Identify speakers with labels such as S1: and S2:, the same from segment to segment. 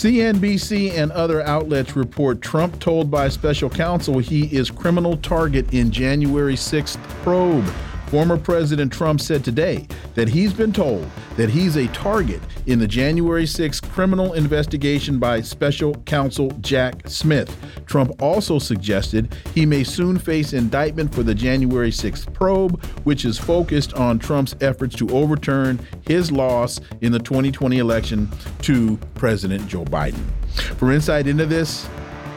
S1: CNBC and other outlets report Trump told by special counsel he is criminal target in January 6th probe. Former President Trump said today that he's been told that he's a target in the January 6 criminal investigation by special counsel Jack Smith. Trump also suggested he may soon face indictment for the January 6th probe, which is focused on Trump's efforts to overturn his loss in the 2020 election to President Joe Biden. For insight into this,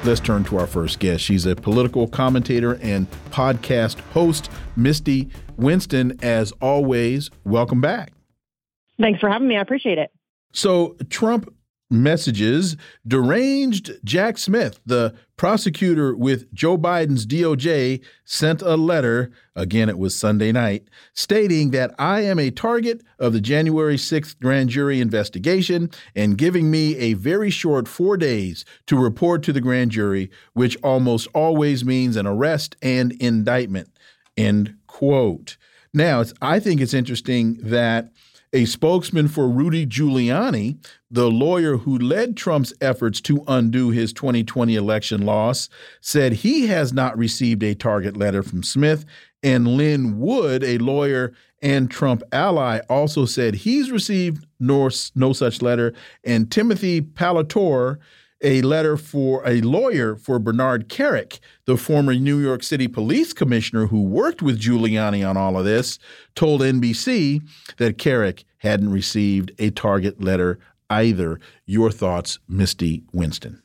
S1: let's turn to our first guest. She's a political commentator and podcast host, Misty Winston. As always, welcome back.
S2: Thanks for having me. I appreciate it.
S1: So, Trump messages deranged Jack Smith, the prosecutor with Joe Biden's DOJ, sent a letter, again, it was Sunday night, stating that I am a target of the January 6th grand jury investigation and giving me a very short four days to report to the grand jury, which almost always means an arrest and indictment. End quote. Now, I think it's interesting that a spokesman for Rudy Giuliani, the lawyer who led Trump's efforts to undo his 2020 election loss, said he has not received a target letter from Smith. And Lin Wood, a lawyer and Trump ally, also said he's received no, no such letter. And Timothy Parlatore, a letter for a lawyer for Bernard Kerik, the former New York City police commissioner who worked with Giuliani on all of this, told NBC that Kerik hadn't received a target letter either. Your thoughts, Misty Winston?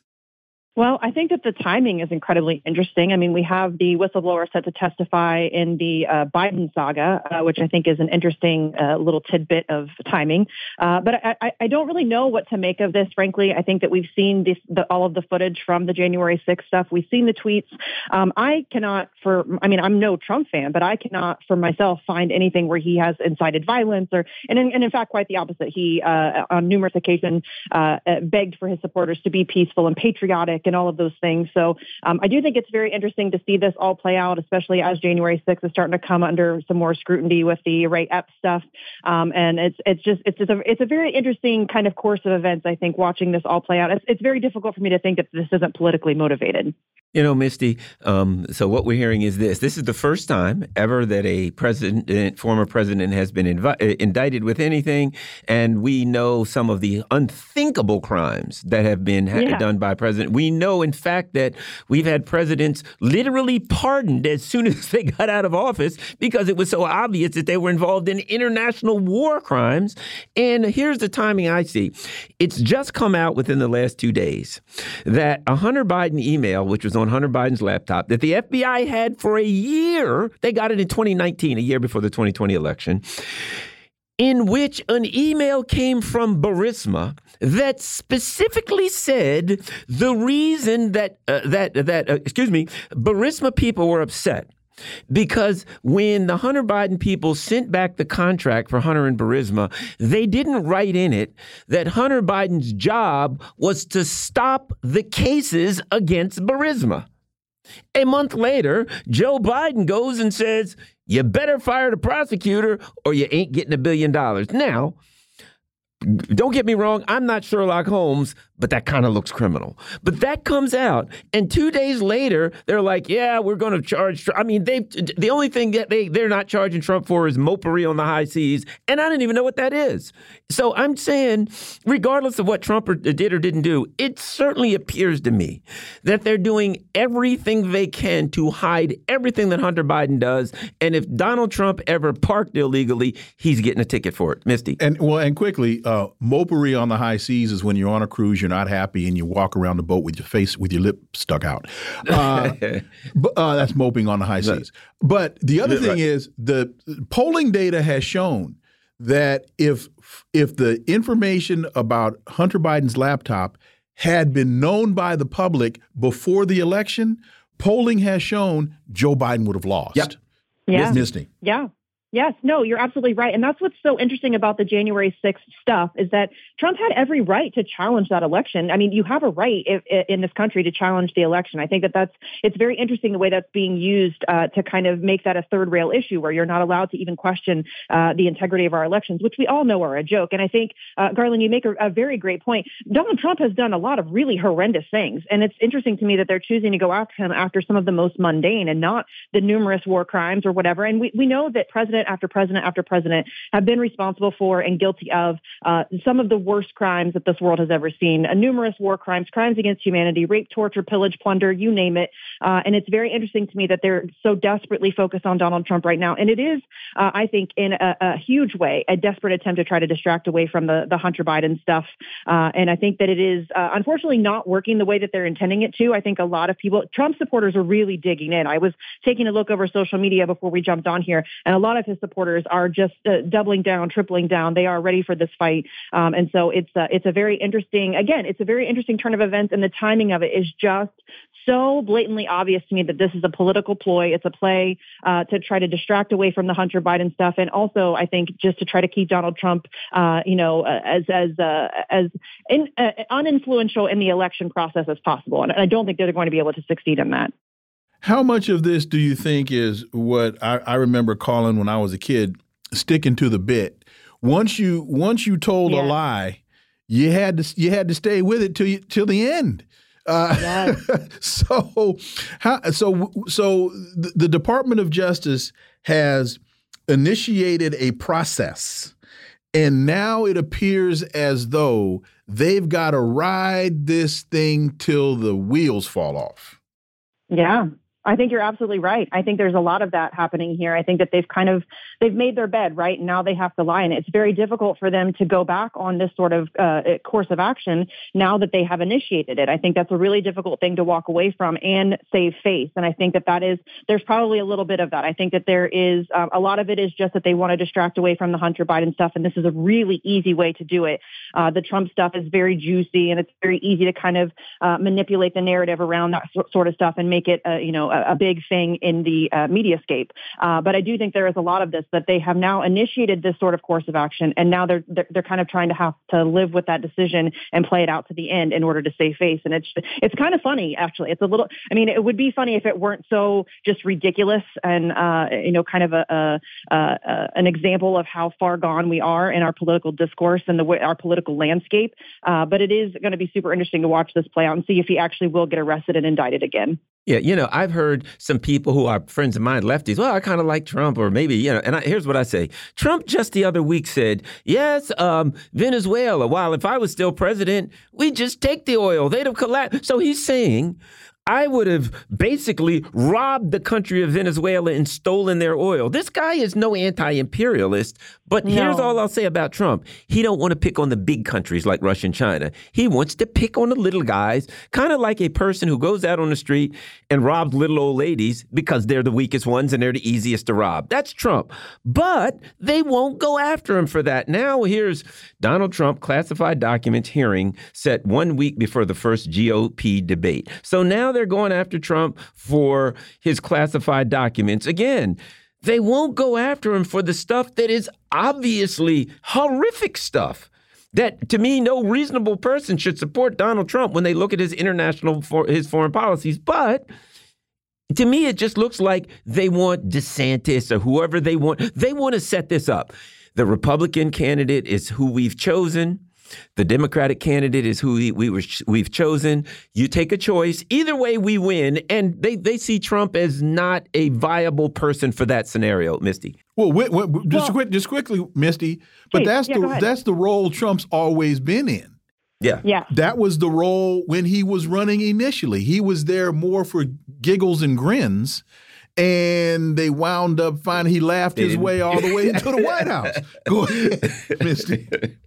S2: Well, I think that the timing is incredibly interesting. I mean, we have the whistleblower set to testify in the uh, Biden saga, uh, which I think is an interesting uh, little tidbit of timing. Uh, but I, I, don't really know what to make of this, frankly. I think that we've seen this, the, all of the footage from the January 6th stuff. We've seen the tweets. Um, I cannot, for, I mean, I'm no Trump fan, but I cannot for myself find anything where he has incited violence or, and in, and in fact, quite the opposite. He, uh, on numerous occasions, uh, begged for his supporters to be peaceful and patriotic and all of those things. So um, I do think it's very interesting to see this all play out, especially as January 6th is starting to come under some more scrutiny with the Ray Epps stuff. Um, and it's it's just it's just a it's a very interesting kind of course of events. I think watching this all play out, it's, it's very difficult for me to think that this isn't politically motivated.
S3: You know, Misty, um, so what we're hearing is this. This is the first time ever that a president, former president, has been indicted with anything. And we know some of the unthinkable crimes that have been yeah. done by president. We know, in fact, that we've had presidents literally pardoned as soon as they got out of office because it was so obvious that they were involved in international war crimes. And here's the timing I see it's just come out within the last two days that a Hunter Biden email, which was on Hunter Biden's laptop that the FBI had for a year. They got it in 2019, a year before the 2020 election in which an email came from Burisma that specifically said the reason that uh, that that uh, excuse me, Burisma people were upset because when the Hunter Biden people sent back the contract for Hunter and Burisma, they didn't write in it that Hunter Biden's job was to stop the cases against Burisma. A month later, Joe Biden goes and says, You better fire the prosecutor or you ain't getting a billion dollars. Now, don't get me wrong, I'm not Sherlock Holmes, but that kind of looks criminal. But that comes out, and two days later, they're like, "Yeah, we're going to charge." Trump. I mean, they the only thing that they they're not charging Trump for is mopery on the high seas, and I didn't even know what that is. So I'm saying, regardless of what Trump did or didn't do, it certainly appears to me that they're doing everything they can to hide everything that Hunter Biden does. And if Donald Trump ever parked illegally, he's getting a ticket for it. Misty,
S1: and well, and quickly uh, mopery on the high seas is when you're on a cruise, not happy, and you walk around the boat with your face with your lip stuck out. Uh, but, uh, that's moping on the high seas. But the other thing right. is the polling data has shown that if if the information about Hunter Biden's laptop had been known by the public before the election, polling has shown Joe Biden would have lost.
S3: Yep.
S2: Yeah.
S1: Misty.
S2: Yeah. Yes, no, you're absolutely right. And that's what's so interesting about the January 6th stuff is that Trump had every right to challenge that election. I mean, you have a right if, in this country to challenge the election. I think that that's, it's very interesting the way that's being used uh, to kind of make that a third rail issue where you're not allowed to even question uh, the integrity of our elections, which we all know are a joke. And I think, uh, Garland, you make a, a very great point. Donald Trump has done a lot of really horrendous things. And it's interesting to me that they're choosing to go after him after some of the most mundane and not the numerous war crimes or whatever. And we, we know that President after president after president have been responsible for and guilty of uh, some of the worst crimes that this world has ever seen. Uh, numerous war crimes, crimes against humanity, rape, torture, pillage, plunder, you name it. Uh, and it's very interesting to me that they're so desperately focused on Donald Trump right now. And it is, uh, I think, in a, a, huge way, a desperate attempt to try to distract away from the, the Hunter Biden stuff. Uh, and I think that it is, uh, unfortunately, not working the way that they're intending it to. I think a lot of people, Trump supporters are really digging in. I was taking a look over social media before we jumped on here, and a lot of his supporters are just uh, doubling down, tripling down. They are ready for this fight, um, and so it's a, it's a very interesting. Again, it's a very interesting turn of events, and the timing of it is just so blatantly obvious to me that this is a political ploy. It's a play uh, to try to distract away from the Hunter Biden stuff, and also I think just to try to keep Donald Trump, uh, you know, uh, as as uh, as in, uh, uninfluential in the election process as possible. And I don't think they're going to be able to succeed in that.
S1: How much of this do you think is what I, I remember calling when I was a kid sticking to the bit? Once you once you told yeah. a lie, you had to you had to stay with it till you, till the end. Uh, yes. so, how, so so the, the Department of Justice has initiated a process, and now it appears as though they've got to ride this thing till the wheels fall off.
S2: Yeah, I think you're absolutely right. I think there's a lot of that happening here. I think that they've kind of they've made their bed right and now they have to lie it. It's very difficult for them to go back on this sort of uh, course of action now that they have initiated it. I think that's a really difficult thing to walk away from and save face. And I think that that is there's probably a little bit of that. I think that there is um, a lot of it is just that they want to distract away from the Hunter Biden stuff, and this is a really easy way to do it. Uh, the Trump stuff is very juicy and it's very easy to kind of uh, manipulate the narrative around that sort of stuff and make it, uh, you know, a, big thing in the uh, mediascape. Uh, but I do think there is a lot of this that they have now initiated this sort of course of action, and now they're, they're they're kind of trying to have to live with that decision and play it out to the end in order to save face. And it's it's kind of funny actually. It's a little. I mean, it would be funny if it weren't so just ridiculous and uh, you know, kind of a, a, a, an example of how far gone we are in our political discourse and the way our political landscape. Uh, but it is going to be super interesting to watch this play out and see if he actually will get arrested and indicted again.
S3: Yeah, you know, I've heard some people who are friends of mine, lefties. Well, I kind of like Trump, or maybe you know. And I, here's what I say: Trump just the other week said, "Yes, um, Venezuela. While if I was still president, we'd just take the oil. They'd have collapsed." So he's saying I would have basically robbed the country of Venezuela and stolen their oil. This guy is no anti-imperialist, but no. here's all I'll say about Trump. He don't want to pick on the big countries like Russia and China. He wants to pick on the little guys, kind of like a person who goes out on the street and robs little old ladies because they're the weakest ones and they're the easiest to rob. That's Trump. But they won't go after him for that. Now here's Donald Trump classified documents hearing set 1 week before the first GOP debate. So now they're going after Trump for his classified documents. Again, they won't go after him for the stuff that is obviously horrific stuff. That to me, no reasonable person should support Donald Trump when they look at his international for his foreign policies. But to me, it just looks like they want DeSantis or whoever they want. They want to set this up. The Republican candidate is who we've chosen. The Democratic candidate is who we, we were we've chosen. You take a choice. Either way, we win. And they, they see Trump as not a viable person for that scenario, Misty.
S1: Well, wait, wait, just well, quick, just quickly, Misty. But please, that's yeah, the that's the role Trump's always been in.
S3: Yeah.
S2: Yeah.
S1: That was the role when he was running initially. He was there more for giggles and grins. And they wound up finding he laughed his way all the way into the White House. Go ahead, Misty.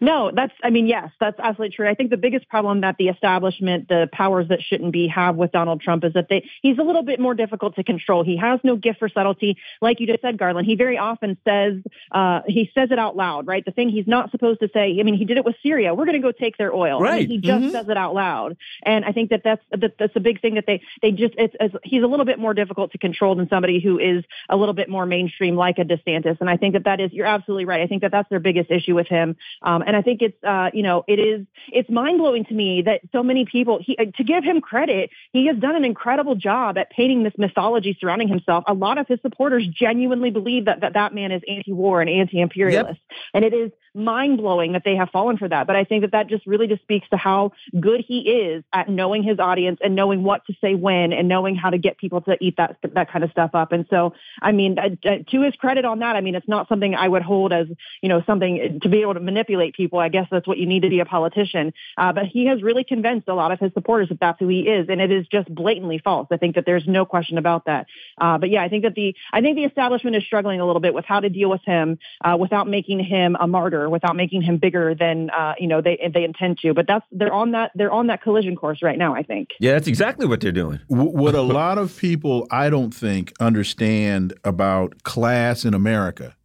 S2: No, that's, I mean, yes, that's absolutely true. I think the biggest problem that the establishment, the powers that shouldn't be have with Donald Trump is that they, he's a little bit more difficult to control. He has no gift for subtlety. Like you just said, Garland, he very often says, uh, he says it out loud, right? The thing he's not supposed to say. I mean, he did it with Syria. We're going to go take their oil.
S3: Right.
S2: I mean, he just
S3: Mhm.
S2: says it out loud. And I think that that's, that, that's a big thing that they, they just, it's, it's, he's a little bit more difficult to control than somebody who is a little bit more mainstream like a DeSantis. And I think that that is, you're absolutely right. I think that that's their biggest issue with him. Um, and I think it's, uh, you know, it is, it's mind blowing to me that so many people, he, uh, to give him credit, he has done an incredible job at painting this mythology surrounding himself. A lot of his supporters genuinely believe that that, that man is anti-war and anti-imperialist. And it is mind blowing that they have fallen for that. But I think that that just really just speaks to how good he is at knowing his audience and knowing what to say when and knowing how to get people to eat that, that kind of stuff up. And so, I mean, to his credit on that, I mean, it's not something I would hold as, you know, something to be able to manipulate people. I guess that's what you need to be a politician. Uh, but he has really convinced a lot of his supporters that that's who he is. And it is just blatantly false. I think that there's no question about that. Uh, but yeah, I think that the, I think the establishment is struggling a little bit with how to deal with him uh, without making him a martyr, without making him bigger than, uh, you know, they, they intend to. But that's, they're on that, they're on that collision course right now, I think.
S3: Yeah, that's exactly what they're doing.
S1: W- what a lot of people, I don't think, understand about class in America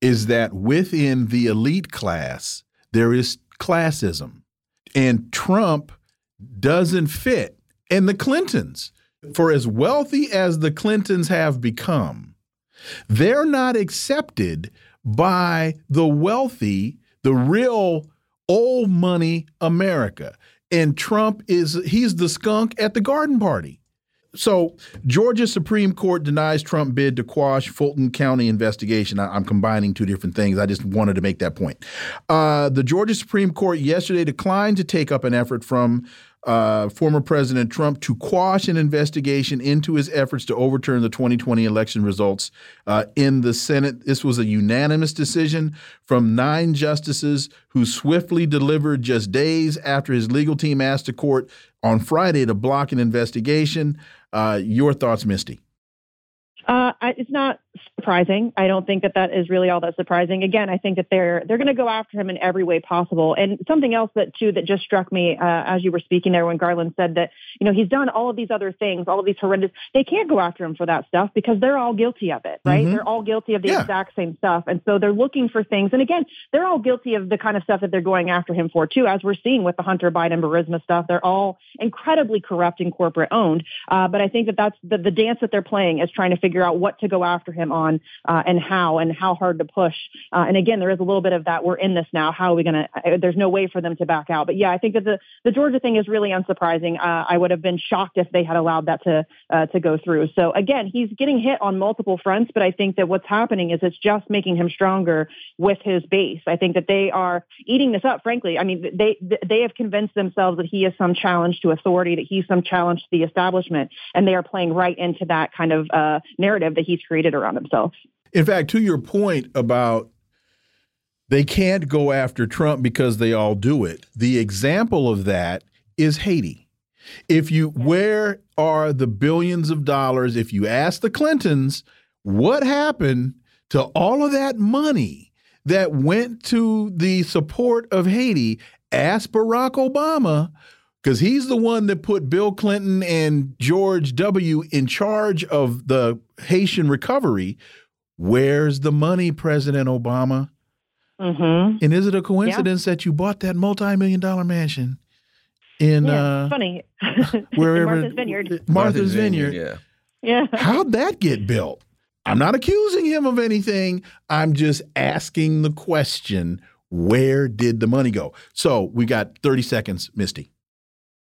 S1: is that within the elite class, there is classism. And Trump doesn't fit. And the Clintons, for as wealthy as the Clintons have become, they're not accepted by the wealthy, the real old money America. And Trump is, he's the skunk at the garden party. So, Georgia Supreme Court denies Trump bid to quash Fulton County investigation. I, am combining two different things. I just wanted to make that point. Uh, the Georgia Supreme Court yesterday declined to take up an effort from uh, former President Trump to quash an investigation into his efforts to overturn the 2020 election results uh, in the Senate. This was a unanimous decision from nine justices who swiftly delivered just days after his legal team asked the court on Friday to block an investigation. Uh, your thoughts, Misty?
S2: Uh, it's not surprising. I don't think that that is really all that surprising. Again, I think that they're they're going to go after him in every way possible. And something else that too that just struck me uh, as you were speaking there when Garland said that you know he's done all of these other things, all of these horrendous. They can't go after him for that stuff because they're all guilty of it, right?
S1: Mhm.
S2: They're all guilty of the
S1: Yeah.
S2: exact same stuff, and so they're looking for things. And again, they're all guilty of the kind of stuff that they're going after him for too, as we're seeing with the Hunter Biden Burisma stuff. They're all incredibly corrupt and corporate owned. Uh, but I think that that's the, the dance that they're playing is trying to figure out what to go after him on uh, and how and how hard to push. Uh, and again, there is a little bit of that. We're in this now. How are we going to? There's no way for them to back out. But yeah, I think that the the Georgia thing is really unsurprising. Uh, I would have been shocked if they had allowed that to uh, to go through. So again, he's getting hit on multiple fronts. But I think that what's happening is it's just making him stronger with his base. I think that they are eating this up. Frankly, I mean they they have convinced themselves that he is some challenge to authority, that he's some challenge to the establishment, and they are playing right into that kind of uh, narrative that he's created around himself.
S1: In fact, to your point about they can't go after Trump because they all do it, the example of that is Haiti. If you, where are the billions of dollars? If you ask the Clintons, what happened to all of that money that went to the support of Haiti? Ask Barack Obama, because he's the one that put Bill Clinton and George W. in charge of the Haitian recovery. Where's the money, President Obama?
S2: Mm-hmm.
S1: And is it a coincidence that you bought that multi-million dollar mansion in
S2: Yeah,
S1: uh,
S2: funny.
S1: wherever
S2: Martha's Vineyard.
S1: Martha's, Vineyard.
S3: Yeah.
S2: Yeah.
S1: How'd that get built? I'm not accusing him of anything. I'm just asking the question: Where did the money go? So we got 30 seconds, Misty.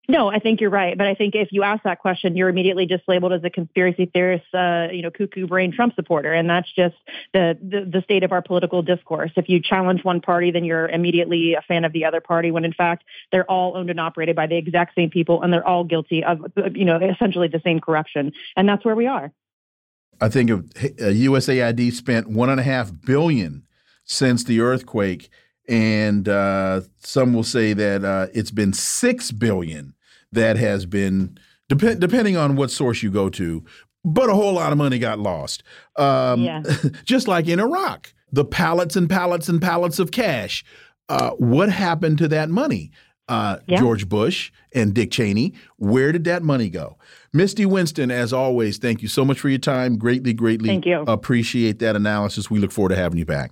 S2: No, I think you're right. But I think if you ask that question, you're immediately just labeled as a conspiracy theorist, uh, you know, cuckoo brain Trump supporter. And that's just the, the, the state of our political discourse. If you challenge one party, then you're immediately a fan of the other party, when in fact, they're all owned and operated by the exact same people and they're all guilty of, you know, essentially the same corruption. And that's where we are.
S1: I think of uh, USAID spent one and a half billion since the earthquake, and uh, some will say that uh, it's been six billion that has been dep depending on what source you go to, but a whole lot of money got lost. Um,
S2: Yeah.
S1: just like in Iraq, the pallets and pallets and pallets of cash. uh, what happened to that money? Uh, yeah. George Bush and Dick Cheney, where did that money go? Misty Winston, as always, thank you so much for your time. Greatly, greatly
S2: thank you.
S1: appreciate that analysis. We look forward to having you back.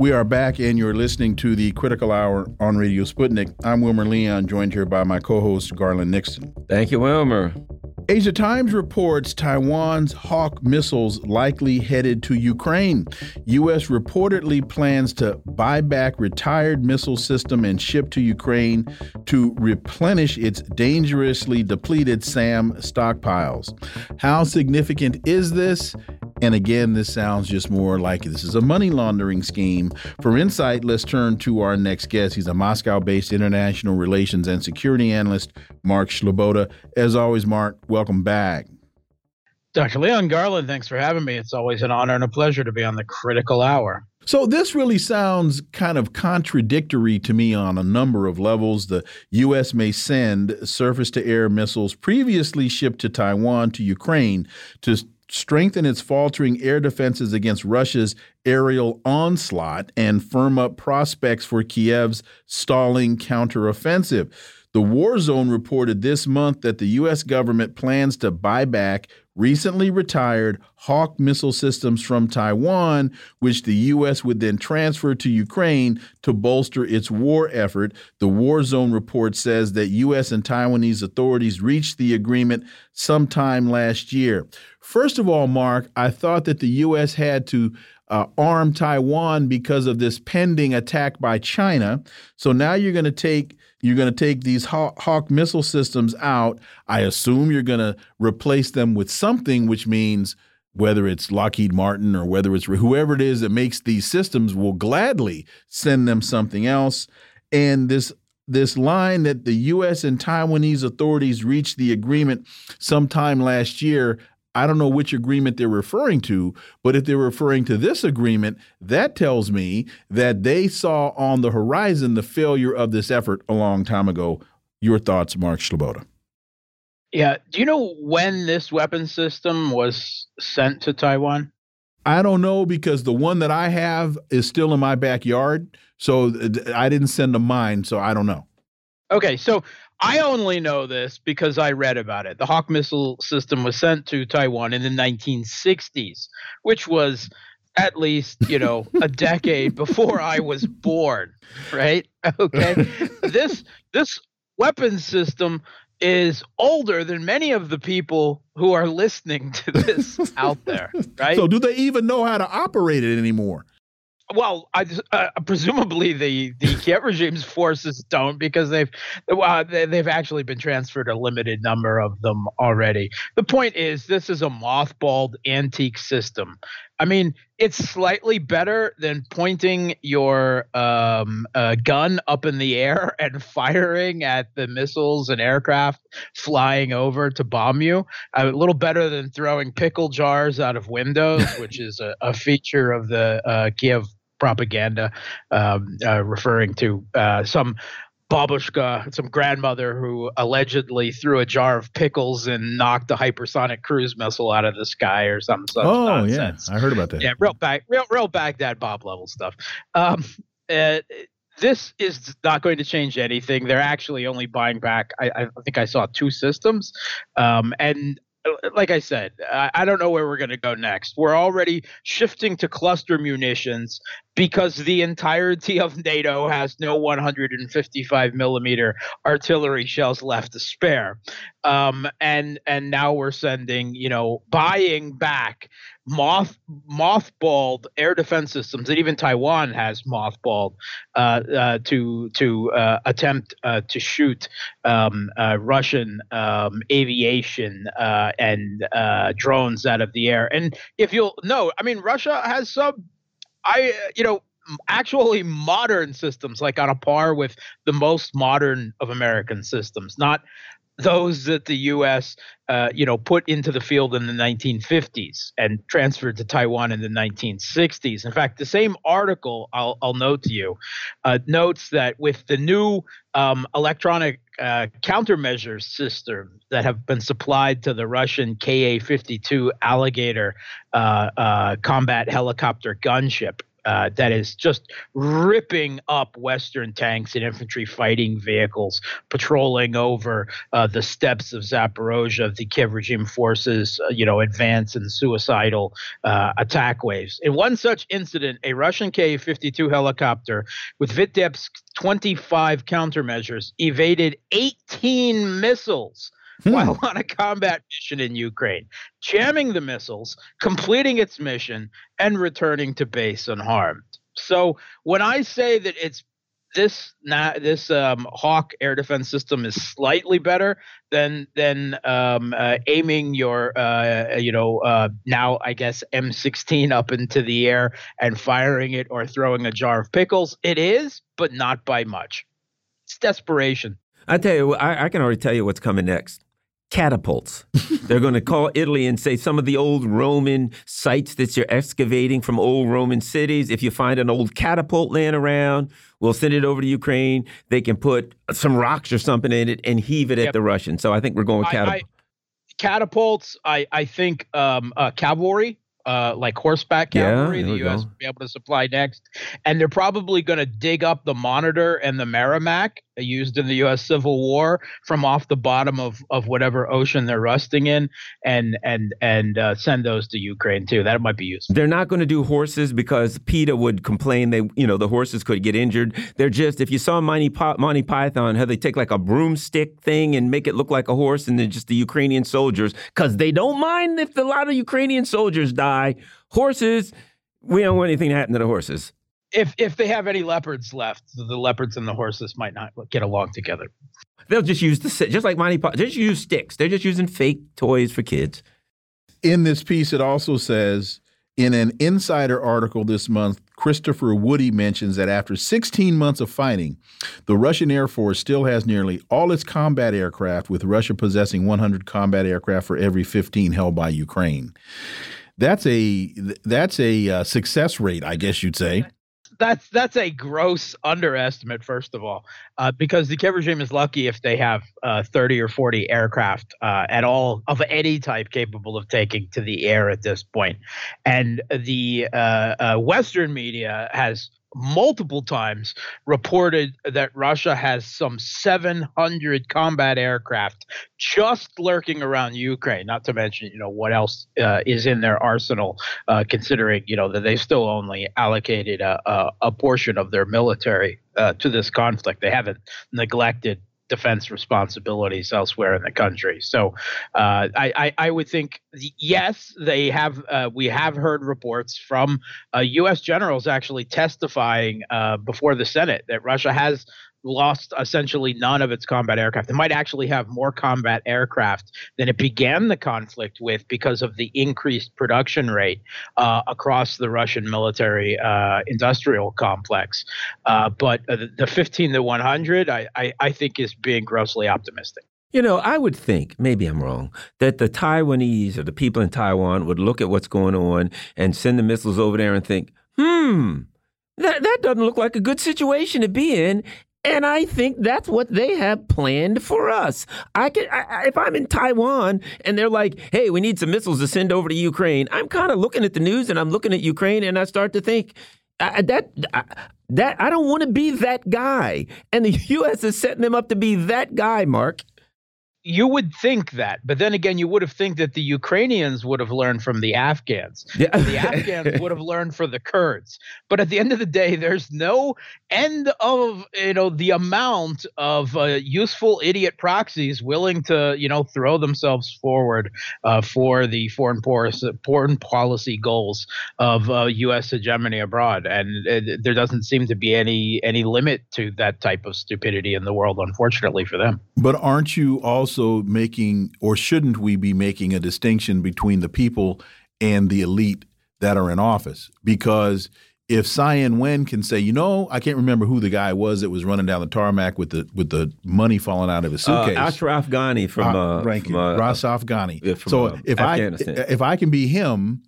S1: We are back, and you're listening to the Critical Hour on Radio Sputnik. I'm Wilmer Leon, joined here by my co host, Garland Nixon.
S3: Thank you, Wilmer.
S1: Asia Times reports Taiwan's Hawk missiles likely headed to Ukraine. U.S. reportedly plans to buy back retired missile system and ship to Ukraine to replenish its dangerously depleted SAM stockpiles. How significant is this? And again, this sounds just more like this is a money laundering scheme. For insight, let's turn to our next guest. He's a Moscow based international relations and security analyst, Mark Sleboda. As always, Mark, welcome back.
S4: Dr. Leon Garland, thanks for having me. It's always an honor and a pleasure to be on the critical hour.
S1: So, this really sounds kind of contradictory to me on a number of levels. The U.S. may send surface to air missiles previously shipped to Taiwan to Ukraine to strengthen its faltering air defenses against Russia's aerial onslaught and firm up prospects for Kiev's stalling counteroffensive. The War Zone reported this month that the U.S. government plans to buy back recently retired Hawk missile systems from Taiwan, which the U.S. would then transfer to Ukraine to bolster its war effort. The War Zone report says that U.S. and Taiwanese authorities reached the agreement sometime last year. First of all, Mark, I thought that the U.S. had to uh, arm Taiwan because of this pending attack by China. So now you're going to take you're going to take these Hawk, Hawk missile systems out. I assume you're going to replace them with something, which means whether it's Lockheed Martin or whether it's whoever it is that makes these systems will gladly send them something else. And this this line that the U.S. and Taiwanese authorities reached the agreement sometime last year, I don't know which agreement they're referring to, but if they're referring to this agreement, that tells me that they saw on the horizon the failure of this effort a long time ago. Your thoughts, Mark Sleboda?
S4: Yeah. Do you know when this weapon system was sent to Taiwan?
S1: I don't know because the one that I have is still in my backyard. So I didn't send them mine. So I don't know.
S4: Okay. So I only know this because I read about it. The Hawk missile system was sent to Taiwan in the 1960s, which was at least, you know, a decade before I was born, right? Okay. this this weapon system is older than many of the people who are listening to this out there, right?
S1: So do they even know how to operate it anymore?
S4: Well, I, uh, presumably the the Kiev regime's forces don't because they've uh, they've actually been transferred a limited number of them already. The point is, this is a mothballed antique system. I mean, it's slightly better than pointing your um, uh, gun up in the air and firing at the missiles and aircraft flying over to bomb you. a little better than throwing pickle jars out of windows, which is a, a feature of the uh, Kiev propaganda, um, uh, referring to uh, some babushka, some grandmother who allegedly threw a jar of pickles and knocked a hypersonic cruise missile out of the sky or some such oh, nonsense.
S1: yeah, I heard about that.
S4: Yeah, real back, real, real Baghdad Bob level stuff. Um, uh, this is not going to change anything. They're actually only buying back. I, I think I saw two systems, um, and like I said, I, don't know where we're going to go next. We're already shifting to cluster munitions because the entirety of NATO has no 155 millimeter artillery shells left to spare. Um, and and now we're sending, you know, buying back moth mothballed air defense systems that even Taiwan has mothballed uh, uh, to to uh, attempt uh, to shoot um, uh, Russian um, aviation uh, and drones out of the air. And if you'll know, I mean, Russia has some I, you know, actually modern systems, like on a par with the most modern of American systems, not those that the U.S. Uh, you know put into the field in the 1950s and transferred to Taiwan in the 1960s. In fact, the same article I'll, I'll note to you uh, notes that with the new um, electronic uh, countermeasures system that have been supplied to the Russian Ka-52 Alligator uh, uh, combat helicopter gunship uh, that is just ripping up Western tanks and infantry fighting vehicles patrolling over uh, the steppes of Zaporozhye. Of the Kiev regime forces, uh, you know, advance in suicidal uh, attack waves. In one such incident, a Russian Ka-52 helicopter with Vitebsk 25 countermeasures evaded 18 missiles hmm. while on a combat mission in Ukraine, jamming the missiles, completing its mission, and returning to base unharmed. So when I say that it's this this um, Hawk air defense system is slightly better than than um, uh, aiming your uh, you know uh, now I guess M16 up into the air and firing it or throwing a jar of pickles. It is, but not by much. It's desperation.
S3: I tell you, I, I can already tell you what's coming next catapults. They're going to call Italy and say some of the old Roman sites that you're excavating from old Roman cities, if you find an old catapult laying around, we'll send it over to Ukraine. They can put some rocks or something in it and heave it yep. at the Russians. So I think we're going with catapults.
S4: catapults, I, I think um, uh, cavalry uh, like horseback cavalry,
S3: yeah,
S4: the U.S. will be able to supply next, and they're probably going to dig up the Monitor and the Merrimack used in the U.S. Civil War from off the bottom of, of whatever ocean they're rusting in, and and and uh, send those to Ukraine too. That might be useful.
S3: They're not going to do horses because PETA would complain they you know the horses could get injured. They're just if you saw Monty, Monty Python how they take like a broomstick thing and make it look like a horse, and then just the Ukrainian soldiers because they don't mind if a lot of Ukrainian soldiers die. Horses, we don't want anything to happen to the horses
S4: if if they have any leopards left, the leopards and the horses might not get along together.
S3: They'll just use the just like Monty Python. Just use sticks. They're just using fake toys for kids.
S1: In this piece, it also says in an insider article this month, Christopher Woody mentions that after 16 months of fighting, the Russian Air Force still has nearly all its combat aircraft, with Russia possessing 100 combat aircraft for every 15 held by Ukraine. That's a that's a uh, success rate, I guess you'd say
S4: that's that's a gross underestimate, first of all, uh, because the Kiev regime is lucky if they have uh, 30 or 40 aircraft uh, at all of any type capable of taking to the air at this point. And the uh, uh, Western media has multiple times reported that Russia has some 700 combat aircraft just lurking around Ukraine. Not to mention, you know, what else uh, is in their arsenal, uh, considering you know that they still only allocated a, a, a portion of their military uh, to this conflict. They haven't neglected defense responsibilities elsewhere in the country. So uh, I, I, I, would think yes, they have. Uh, we have heard reports from uh, U.S. generals actually testifying uh, before the Senate that Russia has lost essentially none of its combat aircraft. It might actually have more combat aircraft than it began the conflict with because of the increased production rate uh, across the Russian military uh, industrial complex. Uh, but the 15 to 100, I, I, I think, is being grossly optimistic.
S3: You know, I would think, maybe I'm wrong, that the Taiwanese or the people in Taiwan would look at what's going on and send the missiles over there and think, hmm, that, that doesn't look like a good situation to be in. And I think that's what they have planned for us. I can, I, if I'm in Taiwan and they're like, "Hey, we need some missiles to send over to Ukraine," I'm kind of looking at the news and I'm looking at Ukraine and I start to think uh, that uh, that I don't want to be that guy, and the U.S. is setting them up to be that guy, Mark
S4: you would think that, but then again, you would have think that the Ukrainians would have learned from the Afghans. Yeah. the Afghans would have learned from the Kurds. But at the end of the day, there's no end of you know the amount of uh, useful idiot proxies willing to you know throw themselves forward uh, for the foreign, foreign policy goals of uh, U.S. hegemony abroad, and it, there doesn't seem to be any any limit to that type of stupidity in the world, unfortunately for them.
S1: But aren't you also also making, or shouldn't we be making a distinction between the people and the elite that are in office? Because if Tsai Ing-wen can say, you know, I can't remember who the guy was that was running down the tarmac with the with the money falling out of his
S3: Uh,
S1: suitcase.
S3: Ashraf Ghani from, uh,
S1: Thank
S3: from uh,
S1: Rasaf Ghani.
S3: yeah, from,
S1: so
S3: uh,
S1: if I if I can be him,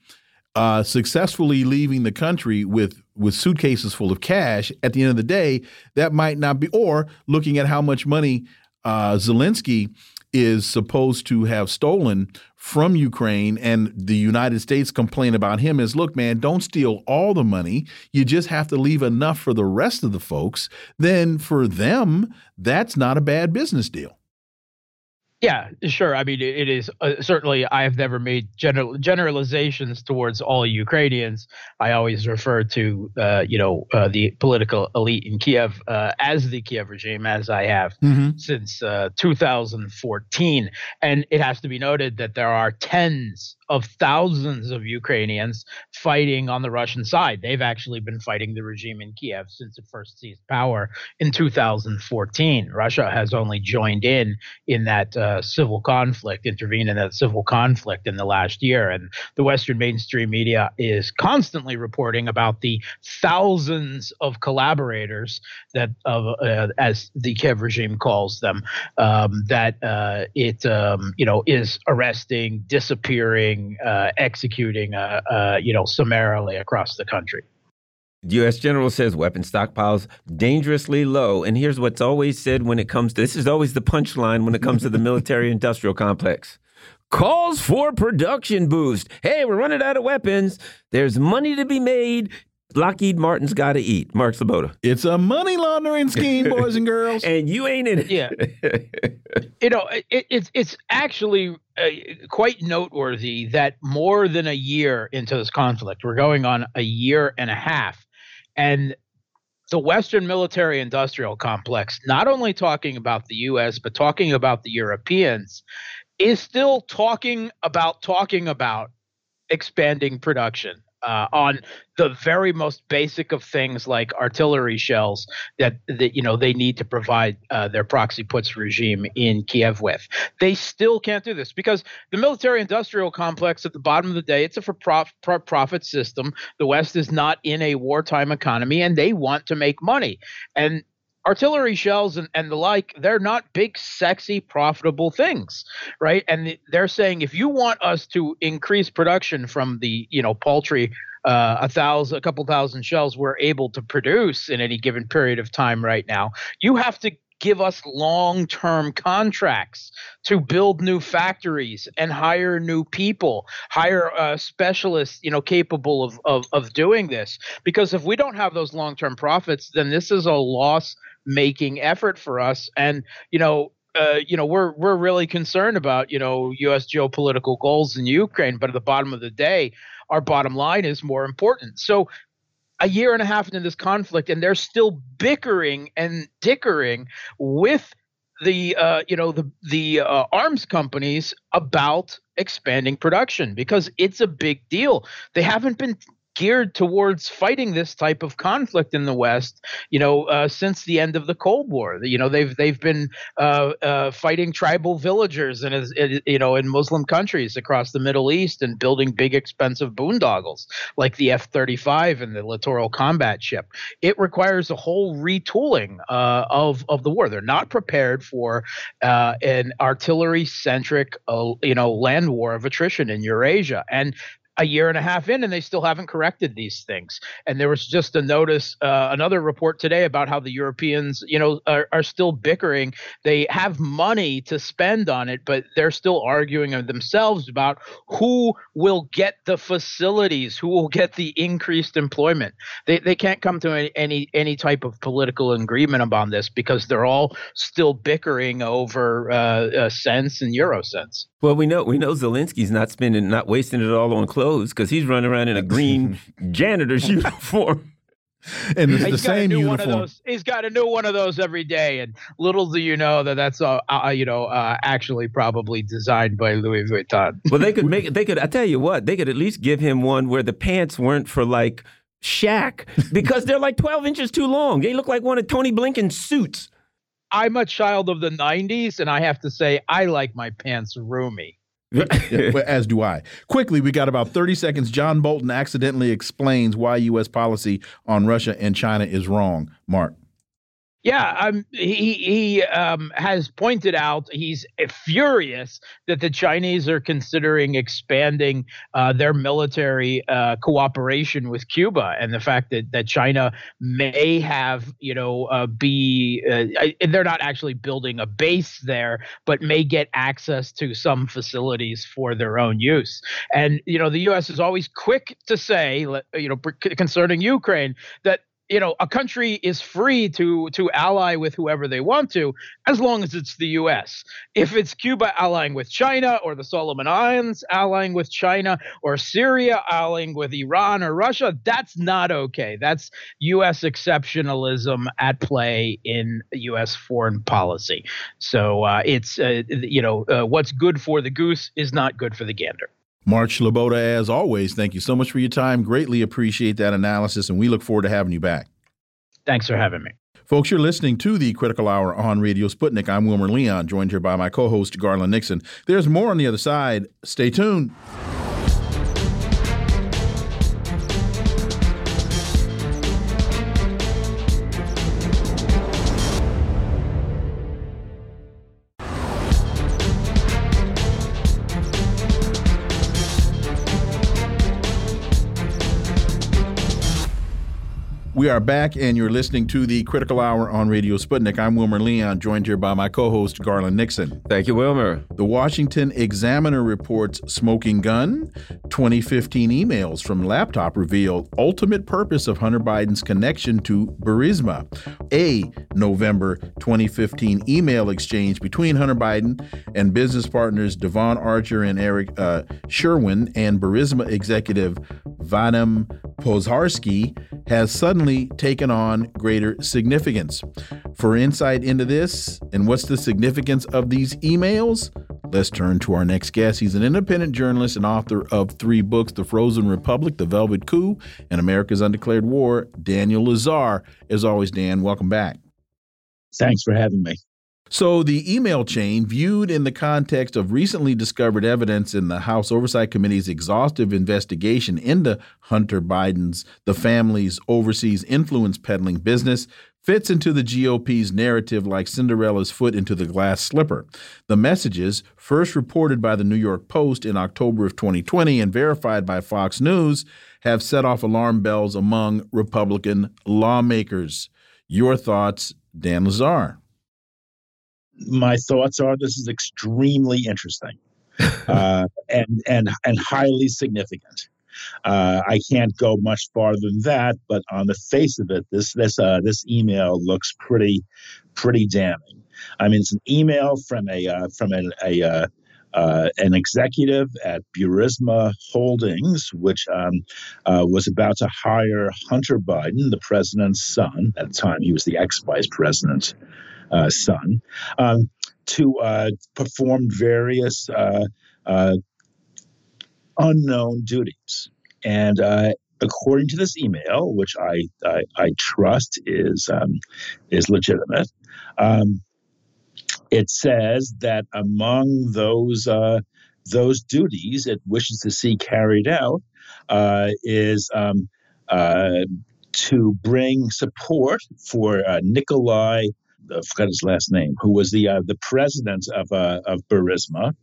S1: uh, successfully leaving the country with with suitcases full of cash, at the end of the day, that might not be. Or looking at how much money uh, Zelensky is supposed to have stolen from Ukraine, and the United States complain about him is, look, man, don't steal all the money. You just have to leave enough for the rest of the folks. Then for them, that's not a bad business deal.
S4: Yeah, sure. I mean, it, is uh, certainly. I have never made general generalizations towards all Ukrainians. I always refer to, uh, you know, uh, the political elite in Kiev uh, as the Kiev regime, as I have since uh, 2014. And it has to be noted that there are tens of thousands of Ukrainians fighting on the Russian side. They've actually been fighting the regime in Kiev since it first seized power in 2014. Russia has only joined in in that uh, civil conflict, intervened in that civil conflict in the last year. And the Western mainstream media is constantly reporting about the thousands of collaborators that, of, uh, as the Kiev regime calls them, um, that uh, it um, you know is arresting, disappearing, uh, executing, uh, uh, you know, summarily across the country.
S3: The U.S. General says weapon stockpiles dangerously low. And here's what's always said when it comes to this is always the punchline when it comes to the military industrial complex. Calls for production boost. Hey, we're running out of weapons. There's money to be made. Lockheed Martin's got to eat. Mark Sleboda.
S1: It's a money laundering scheme, boys and girls.
S3: And you ain't in it.
S4: Yeah. you know, it, it's it's actually uh, quite noteworthy that more than a year into this conflict, we're going on a year and a half, and the Western military industrial complex, not only talking about the U.S. but talking about the Europeans, is still talking about talking about expanding production uh, on the very most basic of things like artillery shells that, that you know they need to provide uh, their proxy puts regime in Kiev with. They still can't do this because the military-industrial complex at the bottom of the day it's a for-profit system. The West is not in a wartime economy, and they want to make money. And artillery shells and, and the like they're not big sexy profitable things right? And they're saying if you want us to increase production from the you know paltry uh, a thousand a couple thousand shells we're able to produce in any given period of time right now you have to give us long-term contracts to build new factories and hire new people hire uh, specialists you know capable of, of of doing this. Because if we don't have those long-term profits then this is a loss making effort for us and you know uh, you know we're we're really concerned about you know U.S. geopolitical goals in Ukraine, but at the bottom of the day, our bottom line is more important. So, a year and a half into this conflict, and they're still bickering and dickering with the uh, you know the the uh, arms companies about expanding production because it's a big deal. They haven't been geared towards fighting this type of conflict in the West, you know, uh, since the end of the Cold War. You know, they've they've been uh, uh, fighting tribal villagers and you know in Muslim countries across the Middle East and building big expensive boondoggles like the F-35 and the littoral combat ship. It requires a whole retooling uh, of of the war. They're not prepared for uh, an artillery centric, uh, you know, land war of attrition in Eurasia and a year and a half in and they still haven't corrected these things. And there was just a notice uh, another report today about how the europeans you know are, are still bickering. They have money to spend on it but they're still arguing themselves about who will get the facilities who will get the increased employment. They, they can't come to any, any type of political agreement about this because they're all still bickering over uh, uh, cents and euro cents
S3: well, we know we know Zelensky's not spending, not wasting it all on clothes because he's running around in a green janitor's uniform.
S1: And it's
S4: he's
S1: the same uniform.
S4: Those, he's got a new one of those every day, and little do you know that that's uh, uh you know uh, actually probably designed by Louis Vuitton.
S3: well, they could make it. They could. I tell you what, they could at least give him one where the pants weren't for like Shaq because they're like twelve inches too long. They look like one of Tony Blinken's suits.
S4: I'm a child of the 90s, and I have to say, I like my pants roomy.
S1: As do I. Quickly, we got about 30 seconds. John Bolton accidentally explains why U.S. policy on Russia and China is wrong. Mark.
S4: Yeah, um, he he um, has pointed out he's furious that the Chinese are considering expanding uh, their military uh, cooperation with Cuba, and the fact that that China may have you know uh, be uh, they're not actually building a base there, but may get access to some facilities for their own use. And you know the U.S. is always quick to say, you know, concerning Ukraine that you know a country is free to to ally with whoever they want to as long as it's the US if it's Cuba allying with China or the Solomon Islands allying with China or Syria allying with Iran or Russia that's not okay. That's US exceptionalism at play in US foreign policy. So uh, it's uh, you know uh, what's good for the goose is not good for the gander
S1: Mark Sleboda, as always, thank you so much for your time. Greatly appreciate that analysis, and we look forward to having you back.
S4: Thanks for having me.
S1: Folks, you're listening to the Critical Hour on Radio Sputnik. I'm Wilmer Leon, joined here by my co host, Garland Nixon. There's more on the other side. Stay tuned. We are back, and you're listening to the Critical Hour on Radio Sputnik. I'm Wilmer Leon, joined here by my co host, Garland Nixon.
S3: Thank you, Wilmer.
S1: The Washington Examiner reports smoking gun. 2015 emails from laptop reveal ultimate purpose of Hunter Biden's connection to Burisma. A November 2015 email exchange between Hunter Biden and business partners Devon Archer and Eric uh, Schwerin and Burisma executive Vadim Pozharsky has suddenly taken on greater significance. For insight into this and what's the significance of these emails, let's turn to our next guest. He's an independent journalist and author of three books The Frozen Republic, The Velvet Coup, and America's Undeclared War, Daniel Lazare. As always, Dan, welcome back.
S5: Thanks for having me.
S1: So, the email chain, viewed in the context of recently discovered evidence in the House Oversight Committee's exhaustive investigation into Hunter Biden's, the family's overseas influence peddling business, fits into the GOP's narrative like Cinderella's foot into the glass slipper. The messages, first reported by the New York Post in October of 2020 and verified by Fox News, have set off alarm bells among Republican lawmakers. Your thoughts, Dan Lazare?
S5: My thoughts are this is extremely interesting uh, and and and highly significant. Uh, I can't go much farther than that, but on the face of it, this this uh, this email looks pretty pretty damning. I mean, it's an email from a uh, from an, a uh, uh, an executive at Burisma Holdings, which um, uh, was about to hire Hunter Biden, the president's son. At the time, he was the ex vice president son, um, to uh, perform various uh, uh, unknown duties. And according to this email, which I I, I trust is um, is legitimate, um, it says that among those uh, those duties it wishes to see carried out uh, is um, uh, to bring support for Nikolai I forgot his last name, who was the uh, the president of uh, of Burisma,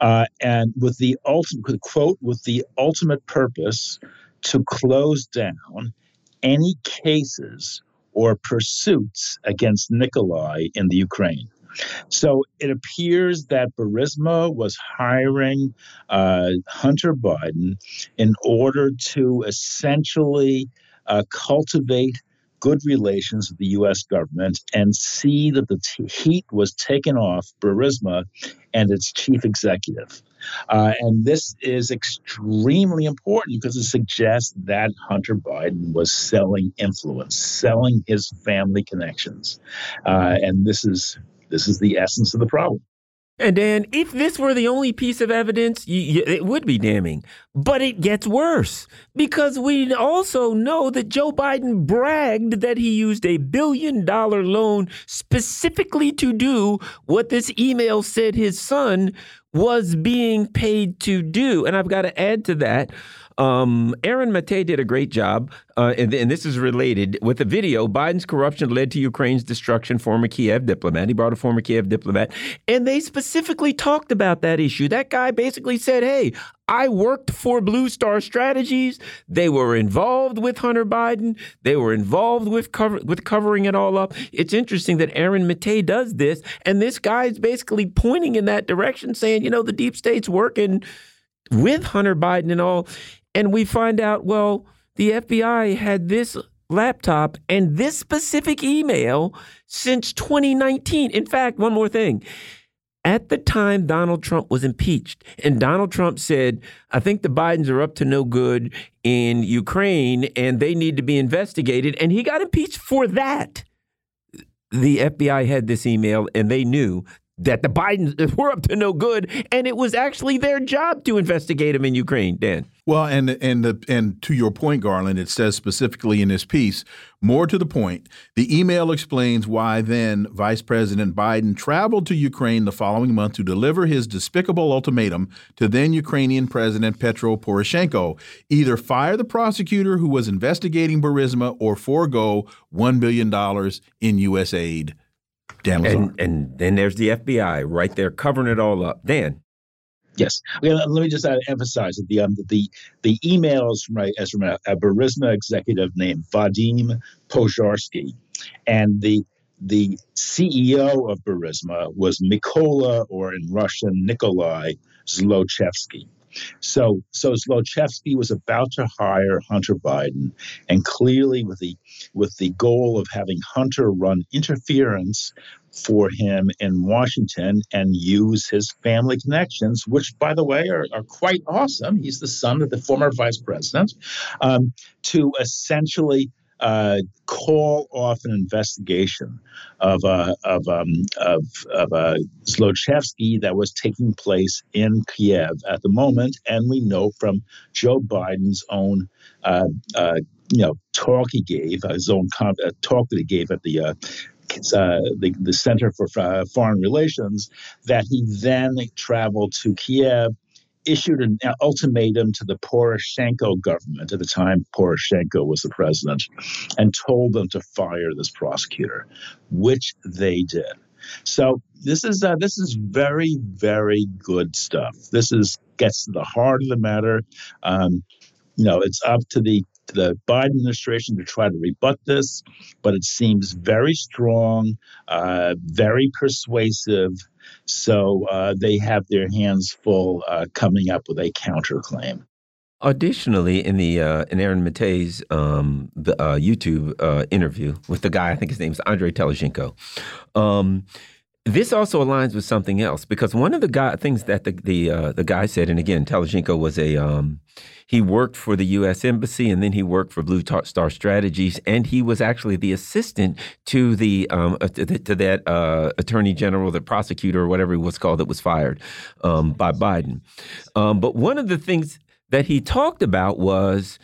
S5: uh, and with the ultimate quote with the ultimate purpose to close down any cases or pursuits against Nikolai in the Ukraine. So it appears that Burisma was hiring uh, Hunter Biden in order to essentially uh, cultivate good relations with the U.S. government and see that the t- heat was taken off Burisma and its chief executive. Uh, and this is extremely important because it suggests that Hunter Biden was selling influence, selling his family connections, uh, and this is this is the essence of the problem.
S3: And Dan, if this were the only piece of evidence, it would be damning. But it gets worse because we also know that Joe Biden bragged that he used a billion dollar loan specifically to do what this email said his son was being paid to do. And I've got to add to that. Um, Aaron Mate did a great job, uh, and, and, this is related with the video. Biden's corruption led to Ukraine's destruction. Former Kiev diplomat. He brought a former Kiev diplomat, and they specifically talked about that issue. That guy basically said, "Hey, I worked for Blue Star Strategies. They were involved with Hunter Biden. They were involved with cover, with covering it all up. It's interesting that Aaron Mate does this, and this guy is basically pointing in that direction, saying, you know, the deep state's working with Hunter Biden and all. And we find out, well, the FBI had this laptop and this specific email since 2019. In fact, one more thing at the time Donald Trump was impeached, and Donald Trump said, I think the Bidens are up to no good in Ukraine and they need to be investigated. And he got impeached for that. The FBI had this email and they knew that the Bidens were up to no good, and it was actually their job to investigate him in Ukraine. Dan.
S1: Well, and and the, and to your point, Garland, it says specifically in this piece. More to the point, the email explains why then Vice President Biden traveled to Ukraine the following month to deliver his despicable ultimatum to then Ukrainian President Petro Poroshenko: either fire the prosecutor who was investigating Burisma or forego one billion dollars in U.S. aid.
S3: Dan and, and then there's the FBI right there covering it all up. Dan.
S5: Yes. let me just uh, emphasize that the um, the the emails from as from a, a Burisma executive named Vadim Pozharsky, and the the CEO of Burisma was Mikola, or in Russian Nikolai Zlochevsky. So, so Zlochevsky was about to hire Hunter Biden, and clearly with the with the goal of having Hunter run interference for him in Washington and use his family connections, which, by the way, are, are quite awesome. He's the son of the former vice president, um, to essentially uh, call off an investigation of uh, of um, of, of uh, Zlochevsky that was taking place in Kiev at the moment, and we know from Joe Biden's own. Uh, uh, you know, talk he gave, his own com- talk that he gave at the uh, the, the Center for Foreign Relations, that he then traveled to Kiev issued an ultimatum to the Poroshenko government at the time Poroshenko was the president and told them to fire this prosecutor, which they did. So this is uh, this is very very good stuff. This is gets to the heart of the matter. Um, you know, it's up to the the Biden administration to try to rebut this, but it seems very strong, uh, very persuasive, so uh, they have their hands full uh, coming up with a counterclaim.
S3: Additionally, in the uh, in Aaron Mate's um, the, uh, YouTube uh, interview with the guy, I think his name is Andrei Telizhenko. Um, this also aligns with something else because one of the guy, things that the the uh, the guy said, and again, Telizhenko was a um, he worked for the U.S. Embassy and then he worked for Blue Star Strategies, and he was actually the assistant to the um, uh, to, to, that uh, attorney general, the prosecutor, or whatever he was called, that was fired um, by Biden. Um, but one of the things that he talked about was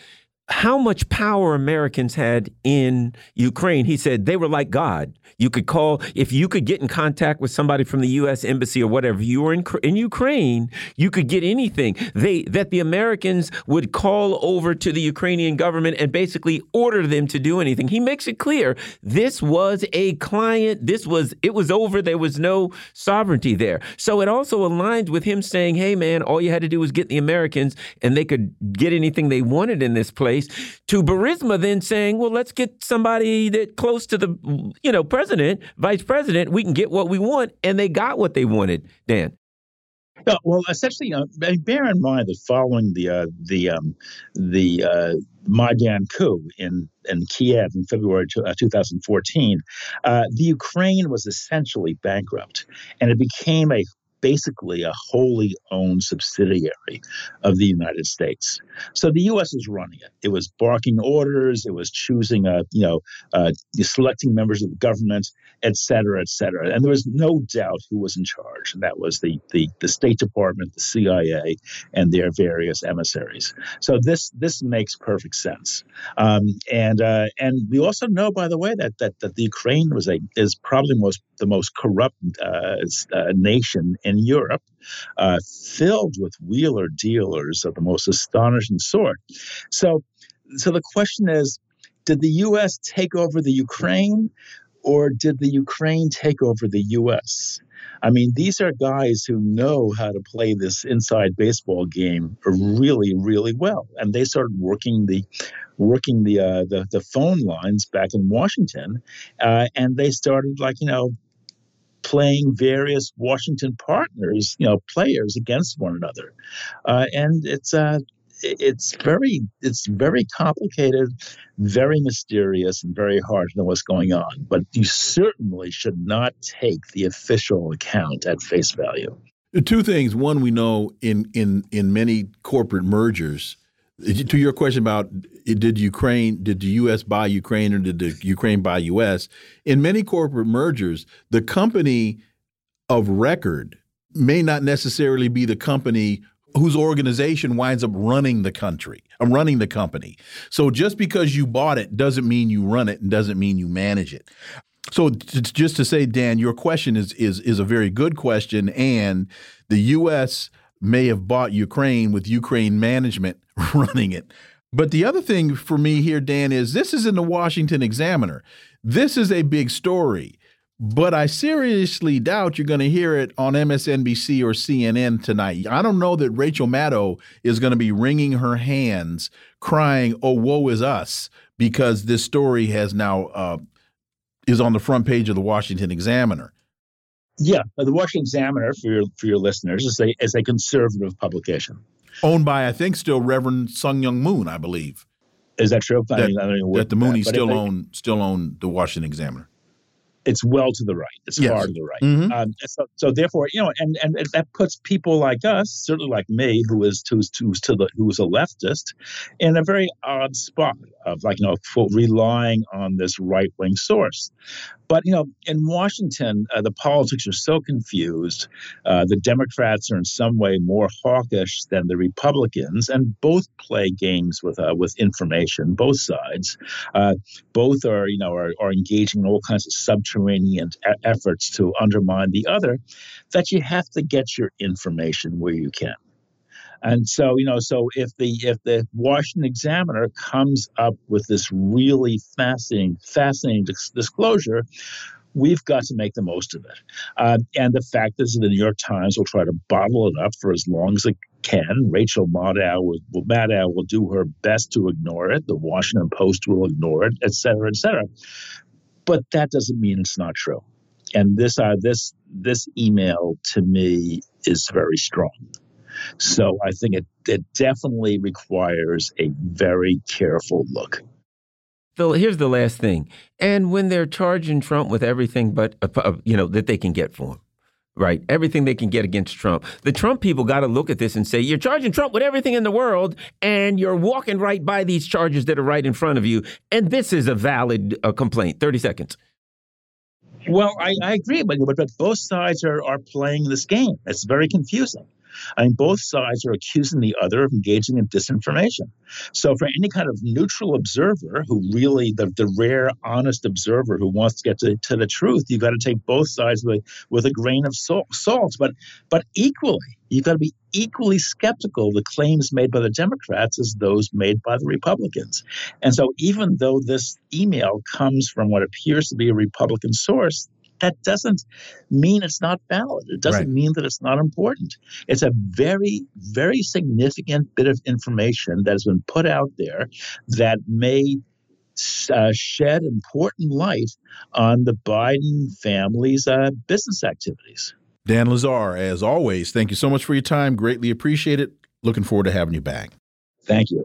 S3: how much power Americans had in Ukraine. He said they were like God. You could call if you could get in contact with somebody from the U.S. embassy or whatever. You were in in Ukraine, you could get anything. They that the Americans would call over to the Ukrainian government and basically order them to do anything. He makes it clear this was a client. This was it was over. There was no sovereignty there. So it also aligns with him saying, "Hey, man, all you had to do was get the Americans, and they could get anything they wanted in this place." To Burisma then saying, "Well, let's get somebody that close to the you know president." vice president, we can get what we want, and they got what they wanted. Dan.
S5: Well, essentially, bear in mind that following the uh, the um, the uh, Maidan coup in in Kiev in February to, uh, 2014, uh, the Ukraine was essentially bankrupt, and it became a basically a wholly owned subsidiary of the United States. So the U.S. is running it. It was barking orders. It was choosing, a, you know, uh, selecting members of the government, et cetera, et cetera. And there was no doubt who was in charge. And that was the, the, the State Department, the CIA, and their various emissaries. So this this makes perfect sense. Um, and uh, and we also know, by the way, that that, that the Ukraine was a is probably most the most corrupt uh, uh nation in Europe, uh, filled with wheeler dealers of the most astonishing sort. So, so the question is, did the U.S. take over the Ukraine, or did the Ukraine take over the U.S.? I mean, these are guys who know how to play this inside baseball game really, really well, and they started working the working the uh, the, the phone lines back in Washington, uh, and they started like you know playing various Washington partners, you know, players against one another, uh, and it's uh, it's very it's very complicated, very mysterious, and very hard to know what's going on. But you certainly should not take the official account at face value.
S1: Two things. One, we know in in in many corporate mergers. To your question about did Ukraine, did the U.S. buy Ukraine or did the Ukraine buy U.S. In many corporate mergers, the company of record may not necessarily be the company whose organization winds up running the country, I'm uh, running the company. So just because you bought it doesn't mean you run it and doesn't mean you manage it. So just to say, Dan, your question is is is a very good question, and the U.S. may have bought Ukraine with Ukraine management running it. But the other thing for me here, Dan, is this is in the Washington Examiner. This is a big story. But I seriously doubt you're going to hear it on MSNBC or CNN tonight. I don't know that Rachel Maddow is going to be wringing her hands, crying, "Oh, woe is us," because this story has now uh, is on the front page of the Washington Examiner.
S5: Yeah, the Washington Examiner for your for your listeners is a is a conservative publication
S1: owned by I think still Reverend Sun Myung Moon, I believe.
S5: Is that true?
S1: That, I mean, that the Moonies still own still own the Washington Examiner
S5: it's well to the right. It's yes. far to the right.
S1: Mm-hmm.
S5: Um, so, so, therefore, you know, and, and that puts people like us, certainly like me, who is who's, who's to the who's a leftist, in a very odd spot of like you know relying on this right wing source. But you know, in Washington, uh, the politics are so confused. Uh, the Democrats are in some way more hawkish than the Republicans, and both play games with uh, with information. Both sides, uh, both are you know are, are engaging in all kinds of subterranean efforts to undermine the other. That you have to get your information where you can. And so, you know, so if the if the Washington Examiner comes up with this really fascinating, fascinating disclosure, we've got to make the most of it. Uh, and the fact is, the New York Times will try to bottle it up for as long as it can. Rachel Maddow will, Maddow will do her best to ignore it. The Washington Post will ignore it, et cetera, et cetera. But that doesn't mean it's not true. And this, uh, this, this email to me is very strong. So I think it, it definitely requires a very careful look.
S3: Phil, here's the last thing. And when they're charging Trump with everything but, uh, uh you know, that they can get for him, right? Everything they can get against Trump. The Trump people got to look at this and say, you're charging Trump with everything in the world, and you're walking right by these charges that are right in front of you. And this is a valid uh, complaint. 30 seconds.
S5: Well, I, I agree, but, but both sides are, are playing this game. It's very confusing. I mean, both sides are accusing the other of engaging in disinformation. So, for any kind of neutral observer who really, the, the rare, honest observer who wants to get to, to the truth, you've got to take both sides with, with a grain of salt, salt. But, but equally, you've got to be equally skeptical of the claims made by the Democrats as those made by the Republicans. And so, even though this email comes from what appears to be a Republican source, that doesn't mean it's not valid. It doesn't right. mean that it's not important. It's a very, very significant bit of information that has been put out there that may uh, shed important light on the Biden family's uh, business activities.
S1: Dan Lazare, as always, thank you so much for your time. Greatly appreciate it. Looking forward to having you back.
S5: Thank you.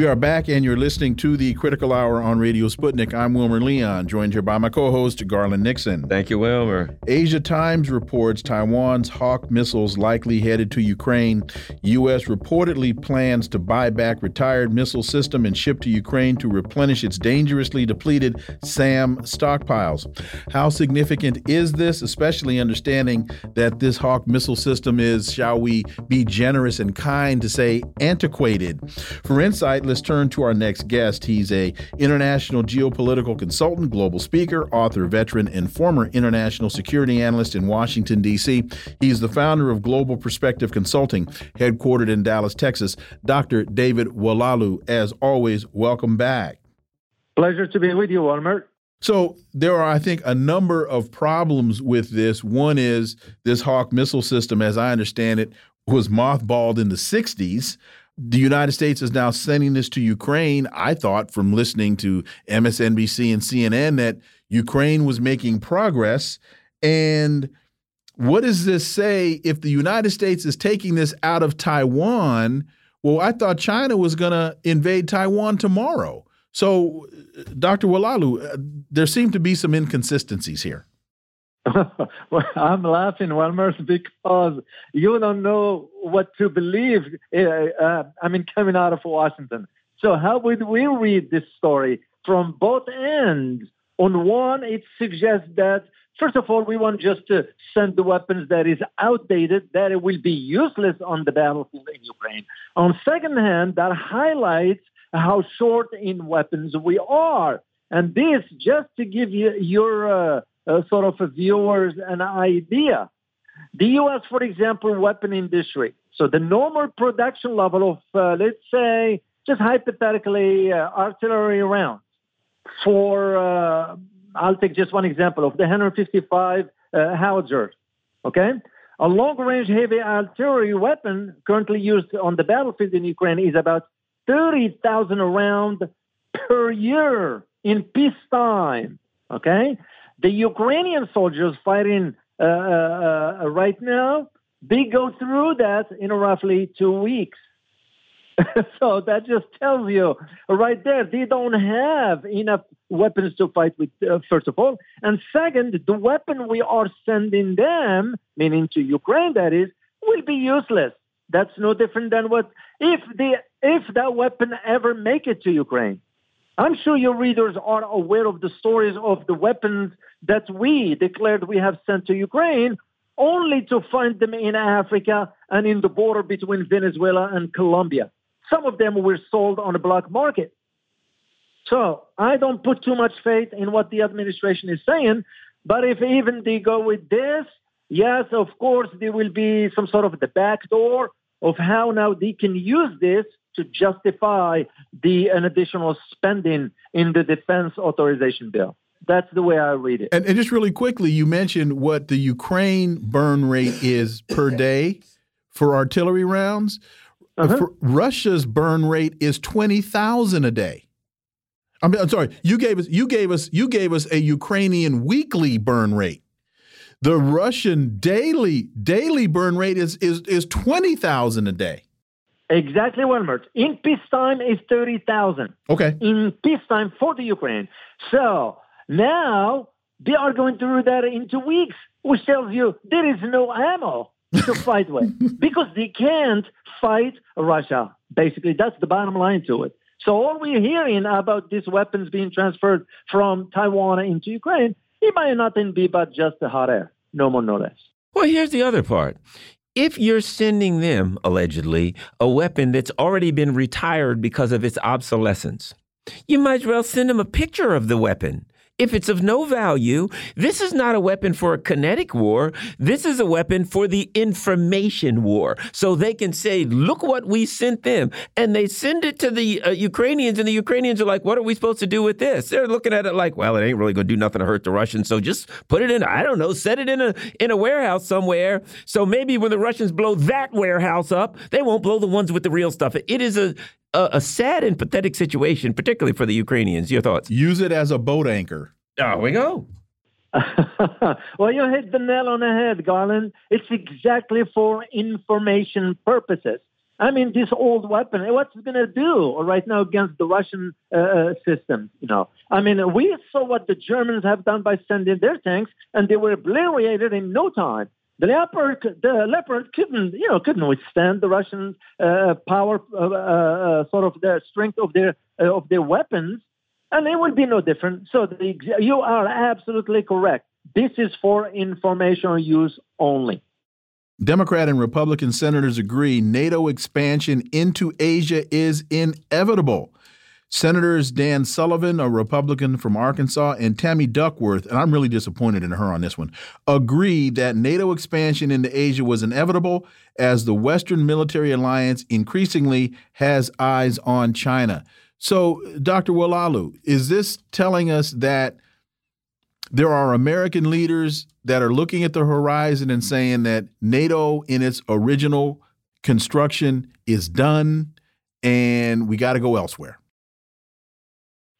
S1: We are back, and you're listening to the Critical Hour on Radio Sputnik. I'm Wilmer Leon, joined here by my co host, Garland Nixon.
S3: Thank you, Wilmer.
S1: Asia Times reports Taiwan's Hawk missiles likely headed to Ukraine. U.S. reportedly plans to buy back retired missile system and ship to Ukraine to replenish its dangerously depleted SAM stockpiles. How significant is this, especially understanding that this Hawk missile system is, shall we be generous and kind to say, antiquated? For insight, let's turn to our next guest. He's a international geopolitical consultant, global speaker, author, veteran, and former international security analyst in Washington, D.C. He's the founder of Global Perspective Consulting, headquartered in Dallas, Texas. Dr. David Oualaalou, as always, welcome back.
S6: Pleasure to be with you, Wilmer.
S1: So there are, I think, a number of problems with this. One is this Hawk missile system, as I understand it, was mothballed in the 60s the United States is now sending this to Ukraine. I thought from listening to MSNBC and CNN that Ukraine was making progress. And what does this say if the United States is taking this out of Taiwan? Well, I thought China was going to invade Taiwan tomorrow. So, Dr. Oualaalou, uh, there seem to be some inconsistencies here.
S6: I'm laughing, Wilmer, because you don't know what to believe. Uh, uh, I mean, coming out of Washington. So, how would we read this story from both ends? On one, it suggests that first of all, we want just to send the weapons that is outdated, that it will be useless on the battlefield in Ukraine. On second hand, that highlights how short in weapons we are. And this, just to give you your uh, uh, sort of a viewers an idea. The U.S., for example, weapon industry. So the normal production level of, uh, let's say, just hypothetically, uh, artillery rounds for, uh, I'll take just one example of the 155 uh, howitzer. Okay, a long-range heavy artillery weapon currently used on the battlefield in Ukraine is about 30,000 rounds per year in peacetime. Okay, the Ukrainian soldiers fighting uh, uh, uh, right now, they go through that in roughly two weeks. so that just tells you right there, they don't have enough weapons to fight with, uh, first of all. And second, the weapon we are sending them, meaning to Ukraine, that is, will be useless. That's no different than what if the if that weapon ever make it to Ukraine. I'm sure your readers are aware of the stories of the weapons that we declared we have sent to Ukraine, only to find them in Africa and in the border between Venezuela and Colombia. Some of them were sold on the black market. So I don't put too much faith in what the administration is saying, but if even they go with this, yes, of course, there will be some sort of the back door of how now they can use this to justify the an additional spending in the defense authorization bill. That's the way I read it.
S1: And, and just really quickly, you mentioned what the Ukraine burn rate is per day for artillery rounds. Uh -huh. Russia's burn rate is twenty thousand a day. I mean, I'm sorry. You gave us you gave us you gave us a Ukrainian weekly burn rate. The Russian daily daily burn rate is is is twenty thousand a day.
S6: Exactly one. In peacetime is 30,000.
S1: Okay.
S6: In peacetime for the Ukraine. So now they are going to do that in two weeks, which tells you there is no ammo to fight with because they can't fight Russia. Basically, that's the bottom line to it. So all we're hearing about these weapons being transferred from Taiwan into Ukraine, it might nothing be but just a hot air. No more, no less.
S3: Well, here's the other part if you're sending them, allegedly, a weapon that's already been retired because of its obsolescence, you might as well send them a picture of the weapon if it's of no value, this is not a weapon for a kinetic war. This is a weapon for the information war. So they can say, look what we sent them. And they send it to the uh, Ukrainians, and the Ukrainians are like, what are we supposed to do with this? They're looking at it like, well, it ain't really going to do nothing to hurt the Russians. So just put it in, I don't know, set it in a, in a warehouse somewhere. So maybe when the Russians blow that warehouse up, they won't blow the ones with the real stuff. It is a, a, a sad and pathetic situation, particularly for the Ukrainians. Your thoughts?
S1: Use it as a boat anchor.
S3: There we go.
S6: well, you hit the nail on the head, Garland. It's exactly for information purposes. I mean, this old weapon, what's it going to do right now against the Russian uh, uh, system? You know, I mean, we saw what the Germans have done by sending their tanks, and they were obliterated in no time. The leopard, the leopard couldn't, you know, couldn't withstand the Russian uh, power, uh, uh, sort of the strength of their uh, of their weapons, and it would be no different. So the, you are absolutely correct. This is for informational use only.
S1: Democrat and Republican senators agree NATO expansion into Asia is inevitable. Senators Dan Sullivan, a Republican from Arkansas, and Tammy Duckworth, and I'm really disappointed in her on this one, agreed that NATO expansion into Asia was inevitable as the Western military alliance increasingly has eyes on China. So, Dr. Oualaalou, is this telling us that there are American leaders that are looking at the horizon and saying that NATO in its original construction is done and we got to go elsewhere?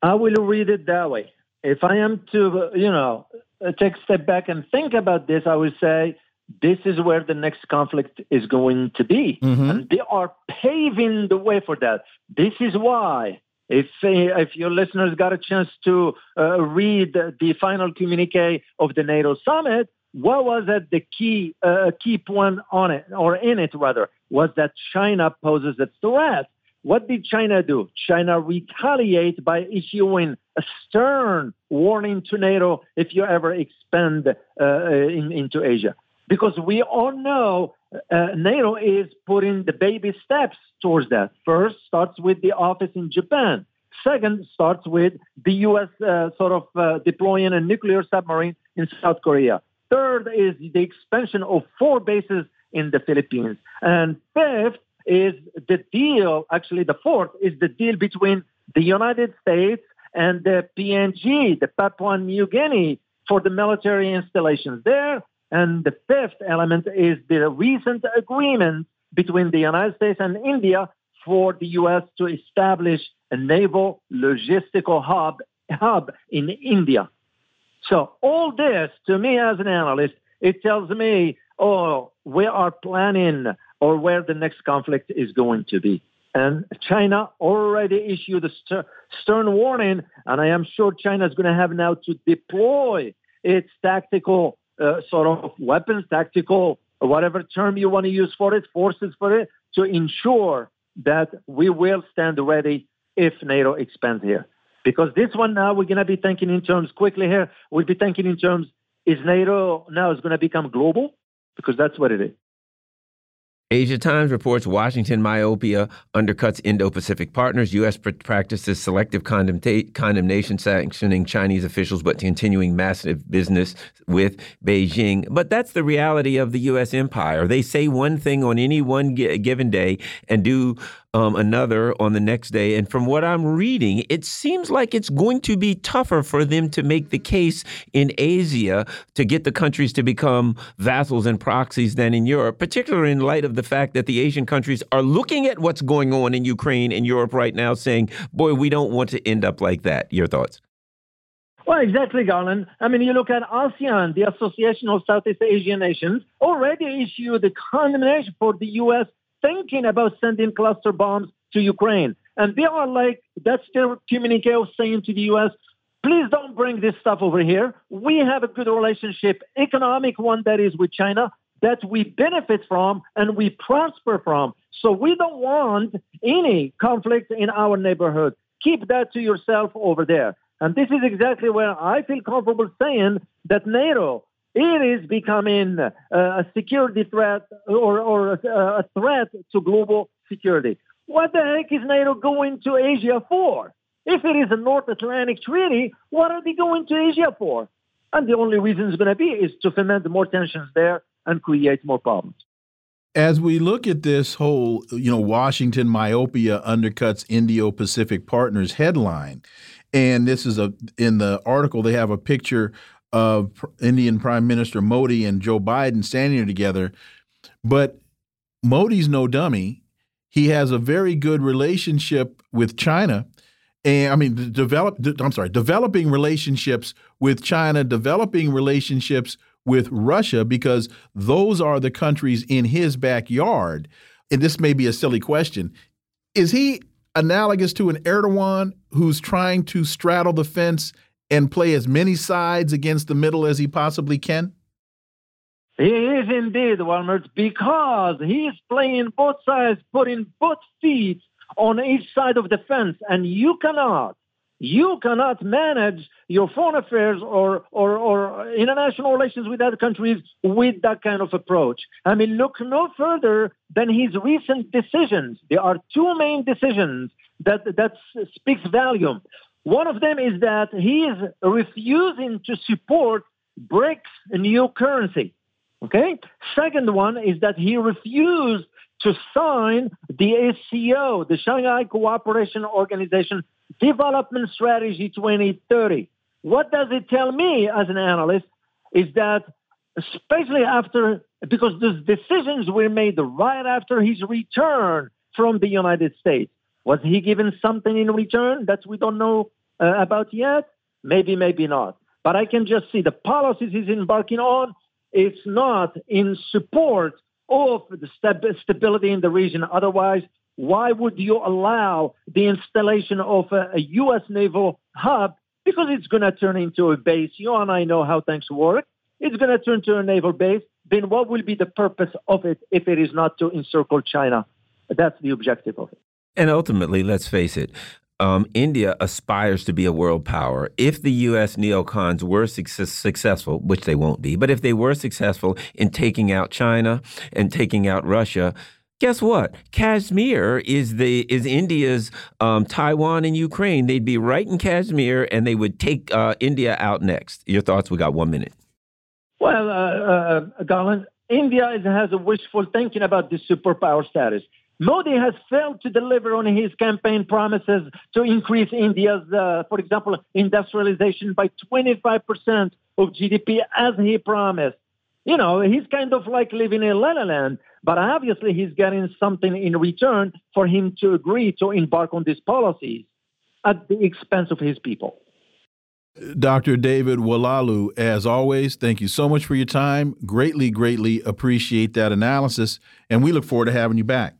S6: I will read it that way. If I am to, you know, take a step back and think about this, I would say this is where the next conflict is going to be. Mm -hmm. And they are paving the way for that. This is why if, if your listeners got a chance to uh, read the final communique of the NATO summit, what was that the key uh, key point on it or in it rather was that China poses a threat. What did China do? China retaliate by issuing a stern warning to NATO if you ever expand uh, in, into Asia, because we all know uh, NATO is putting the baby steps towards that. First, starts with the office in Japan. Second, starts with the U.S. Uh, sort of uh, deploying a nuclear submarine in South Korea. Third is the expansion of four bases in the Philippines. And fifth is the deal, actually, the fourth is the deal between the United States and the PNG, the Papua New Guinea, for the military installations there. And the fifth element is the recent agreement between the United States and India for the U.S. to establish a naval logistical hub, hub in India. So all this, to me as an analyst, it tells me, oh, we are planning or where the next conflict is going to be. And China already issued a stern warning, and I am sure China is going to have now to deploy its tactical uh, sort of weapons, tactical, whatever term you want to use for it, forces for it, to ensure that we will stand ready if NATO expands here. Because this one now we're going to be thinking in terms quickly here. We'll be thinking in terms is NATO now is going to become global because that's what it is.
S3: Asia Times reports Washington myopia undercuts Indo Pacific partners. U.S. practices selective condemnation, sanctioning Chinese officials, but continuing massive business with Beijing. But that's the reality of the U.S. empire. They say one thing on any one given day and do um, another on the next day. And from what I'm reading, it seems like it's going to be tougher for them to make the case in Asia to get the countries to become vassals and proxies than in Europe, particularly in light of the fact that the Asian countries are looking at what's going on in Ukraine and Europe right now, saying, boy, we don't want to end up like that. Your thoughts?
S6: Well, exactly, Garland. I mean, you look at ASEAN, the Association of Southeast Asian Nations, already issued a condemnation for the U.S thinking about sending cluster bombs to Ukraine. And they are like, that's their communique of saying to the U.S., please don't bring this stuff over here. We have a good relationship, economic one that is with China, that we benefit from and we prosper from. So we don't want any conflict in our neighborhood. Keep that to yourself over there. And this is exactly where I feel comfortable saying that NATO it is becoming uh, a security threat or, or a, a threat to global security. What the heck is NATO going to Asia for? If it is a North Atlantic treaty, what are they going to Asia for? And the only reason it's going to be is to foment more tensions there and create more problems.
S1: As we look at this whole, you know, Washington myopia undercuts Indo-Pacific partners headline, and this is a in the article they have a picture of Indian Prime Minister Modi and Joe Biden standing together. But Modi's no dummy. He has a very good relationship with China. And I mean, develop, I'm sorry, developing relationships with China, developing relationships with Russia, because those are the countries in his backyard. and this may be a silly question, is he analogous to an Erdogan who's trying to straddle the fence and play as many sides against the middle as he possibly can?
S6: He is indeed, Wilmer, because he is playing both sides, putting both feet on each side of the fence, and you cannot you cannot manage your foreign affairs or, or, or international relations with other countries with that kind of approach. I mean, look no further than his recent decisions. There are two main decisions that, that speaks volume. One of them is that he is refusing to support BRICS new currency. Okay. Second one is that he refused to sign the SCO, the Shanghai Cooperation Organization Development Strategy 2030. What does it tell me as an analyst is that, especially after, because those decisions were made right after his return from the United States. Was he given something in return that we don't know uh, about yet? Maybe, maybe not. But I can just see the policies he's embarking on. It's not in support of the stability in the region. Otherwise, why would you allow the installation of a, a U.S. naval hub? Because it's going to turn into a base. You and I know how things work. It's going to turn to a naval base. Then what will be the purpose of it if it is not to encircle China? That's the objective of it.
S3: And ultimately, let's face it, um, India aspires to be a world power. If the U.S. neocons were success successful, which they won't be, but if they were successful in taking out China and taking out Russia, guess what? Kashmir is the is India's um, Taiwan and Ukraine. They'd be right in Kashmir, and they would take uh, India out next. Your thoughts? We got one minute.
S6: Well, uh, uh, Garland, India has a wishful thinking about the superpower status. Modi has failed to deliver on his campaign promises to increase India's, uh, for example, industrialization by 25% of GDP as he promised. You know, he's kind of like living in La La Land. But obviously, he's getting something in return for him to agree to embark on these policies at the expense of his people.
S1: Dr. David Oualaalou, as always, thank you so much for your time. Greatly, greatly appreciate that analysis, and we look forward to having you back.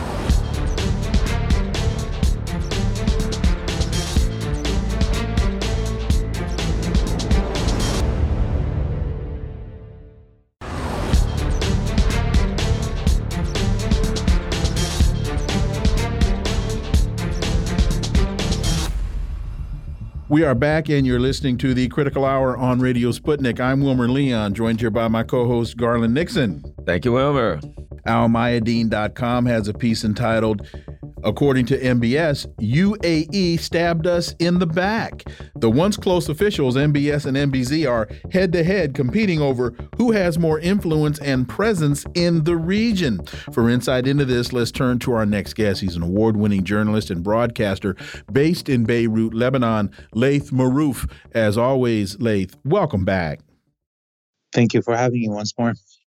S1: We are back, and you're listening to the Critical Hour on Radio Sputnik. I'm Wilmer Leon, joined here by my co host, Garland Nixon.
S3: Thank you, Wilmer.
S1: AlMayadeen.com has a piece entitled According to MBS, UAE stabbed us in the back. The once close officials, MBS and MBZ, are head to head competing over who has more influence and presence in the region. For insight into this, let's turn to our next guest. He's an award winning journalist and broadcaster based in Beirut, Lebanon, Laith Marouf. As always, Laith, welcome back.
S7: Thank you for having me once more.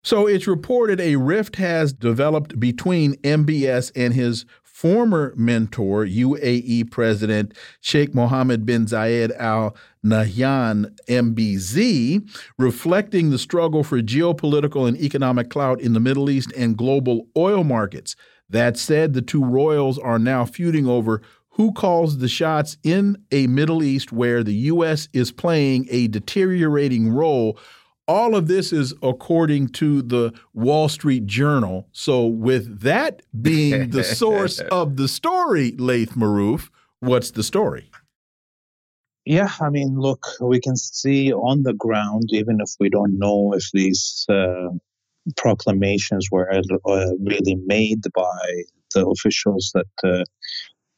S1: So it's reported a rift has developed between MBS and his former mentor, UAE President Sheikh Mohammed bin Zayed Al Nahyan, MBZ, reflecting the struggle for geopolitical and economic clout in the Middle East and global oil markets. That said, the two royals are now feuding over who calls the shots in a Middle East where the U.S. is playing a deteriorating role all of this is according to the Wall Street Journal. So, with that being the source of the story, Laith Marouf, what's the story?
S7: Yeah, I mean, look, we can see on the ground, even if we don't know if these uh, proclamations were uh, really made by the officials that uh,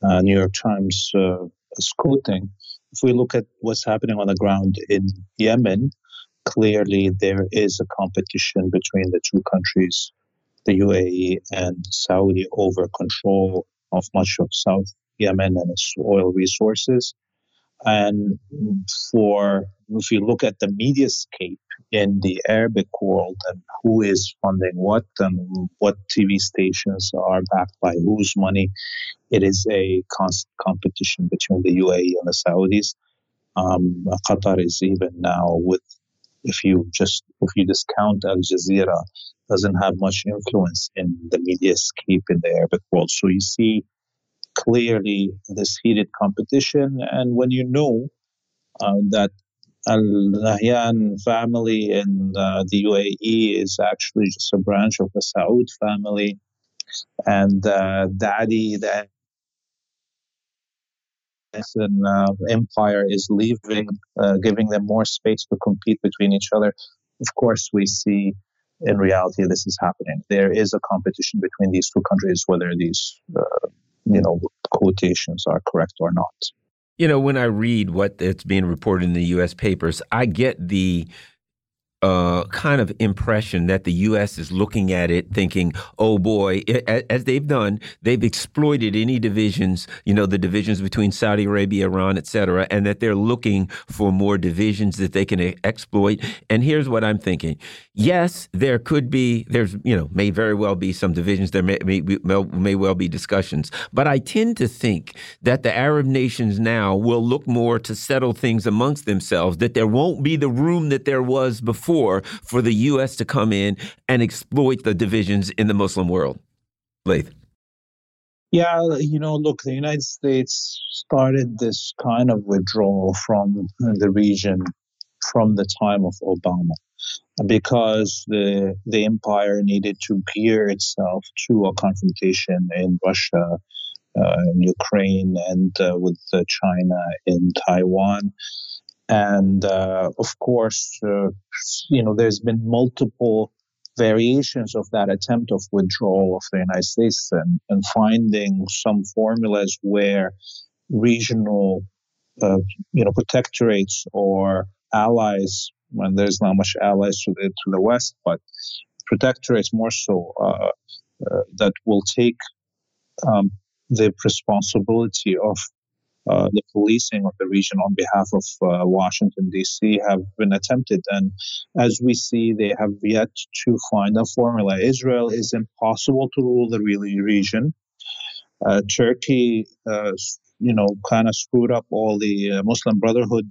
S7: uh New York Times uh, is quoting. If we look at what's happening on the ground in Yemen, clearly there is a competition between the two countries, the UAE and Saudi, over control of much of South Yemen and its oil resources. And for if you look at the mediascape in the Arabic world and who is funding what and what TV stations are backed by whose money. It is a constant competition between the UAE and the Saudis. Um, Qatar is even now with, if you just if you discount Al Jazeera, doesn't have much influence in the media scape in the Arabic world. So you see clearly this heated competition, and when you know uh, that Al Nahyan family in uh, the UAE is actually just a branch of the Saud family. And uh, Daddy, the uh, empire, is leaving, uh, giving them more space to compete between each other. Of course, we see in reality this is happening. There is a competition between these two countries, whether these, uh, you know, quotations are correct or not.
S3: You know, when I read what it's being reported in the U.S. papers, I get the kind of impression that the U.S. is looking at it thinking, oh boy, as they've done, they've exploited any divisions, you know, the divisions between Saudi Arabia, Iran, et cetera, and that they're looking for more divisions that they can exploit. And here's what I'm thinking. Yes, there could be, there's, you know, may very well be some divisions, there may, may, may well be discussions, but I tend to think that the Arab nations now will look more to settle things amongst themselves, that there won't be the room that there was before for for the U.S. to come in and exploit the divisions in the Muslim world? Laith.
S7: Yeah, you know, look, the United States started this kind of withdrawal from the region from the time of Obama because the the empire needed to gear itself to a confrontation in Russia, uh, in Ukraine, and uh, with uh, China in Taiwan. And uh, of course, uh, you know, there's been multiple variations of that attempt of withdrawal of the United States and, and finding some formulas where regional, uh, you know, protectorates or allies, when there's not much allies to the, to the West, but protectorates more so, uh, uh, that will take um, the responsibility of uh, the policing of the region on behalf of uh, Washington, D.C., have been attempted. And as we see, they have yet to find a formula. Israel is impossible to rule the region. Uh, Turkey, uh, you know, kind of screwed up all the uh, Muslim Brotherhood.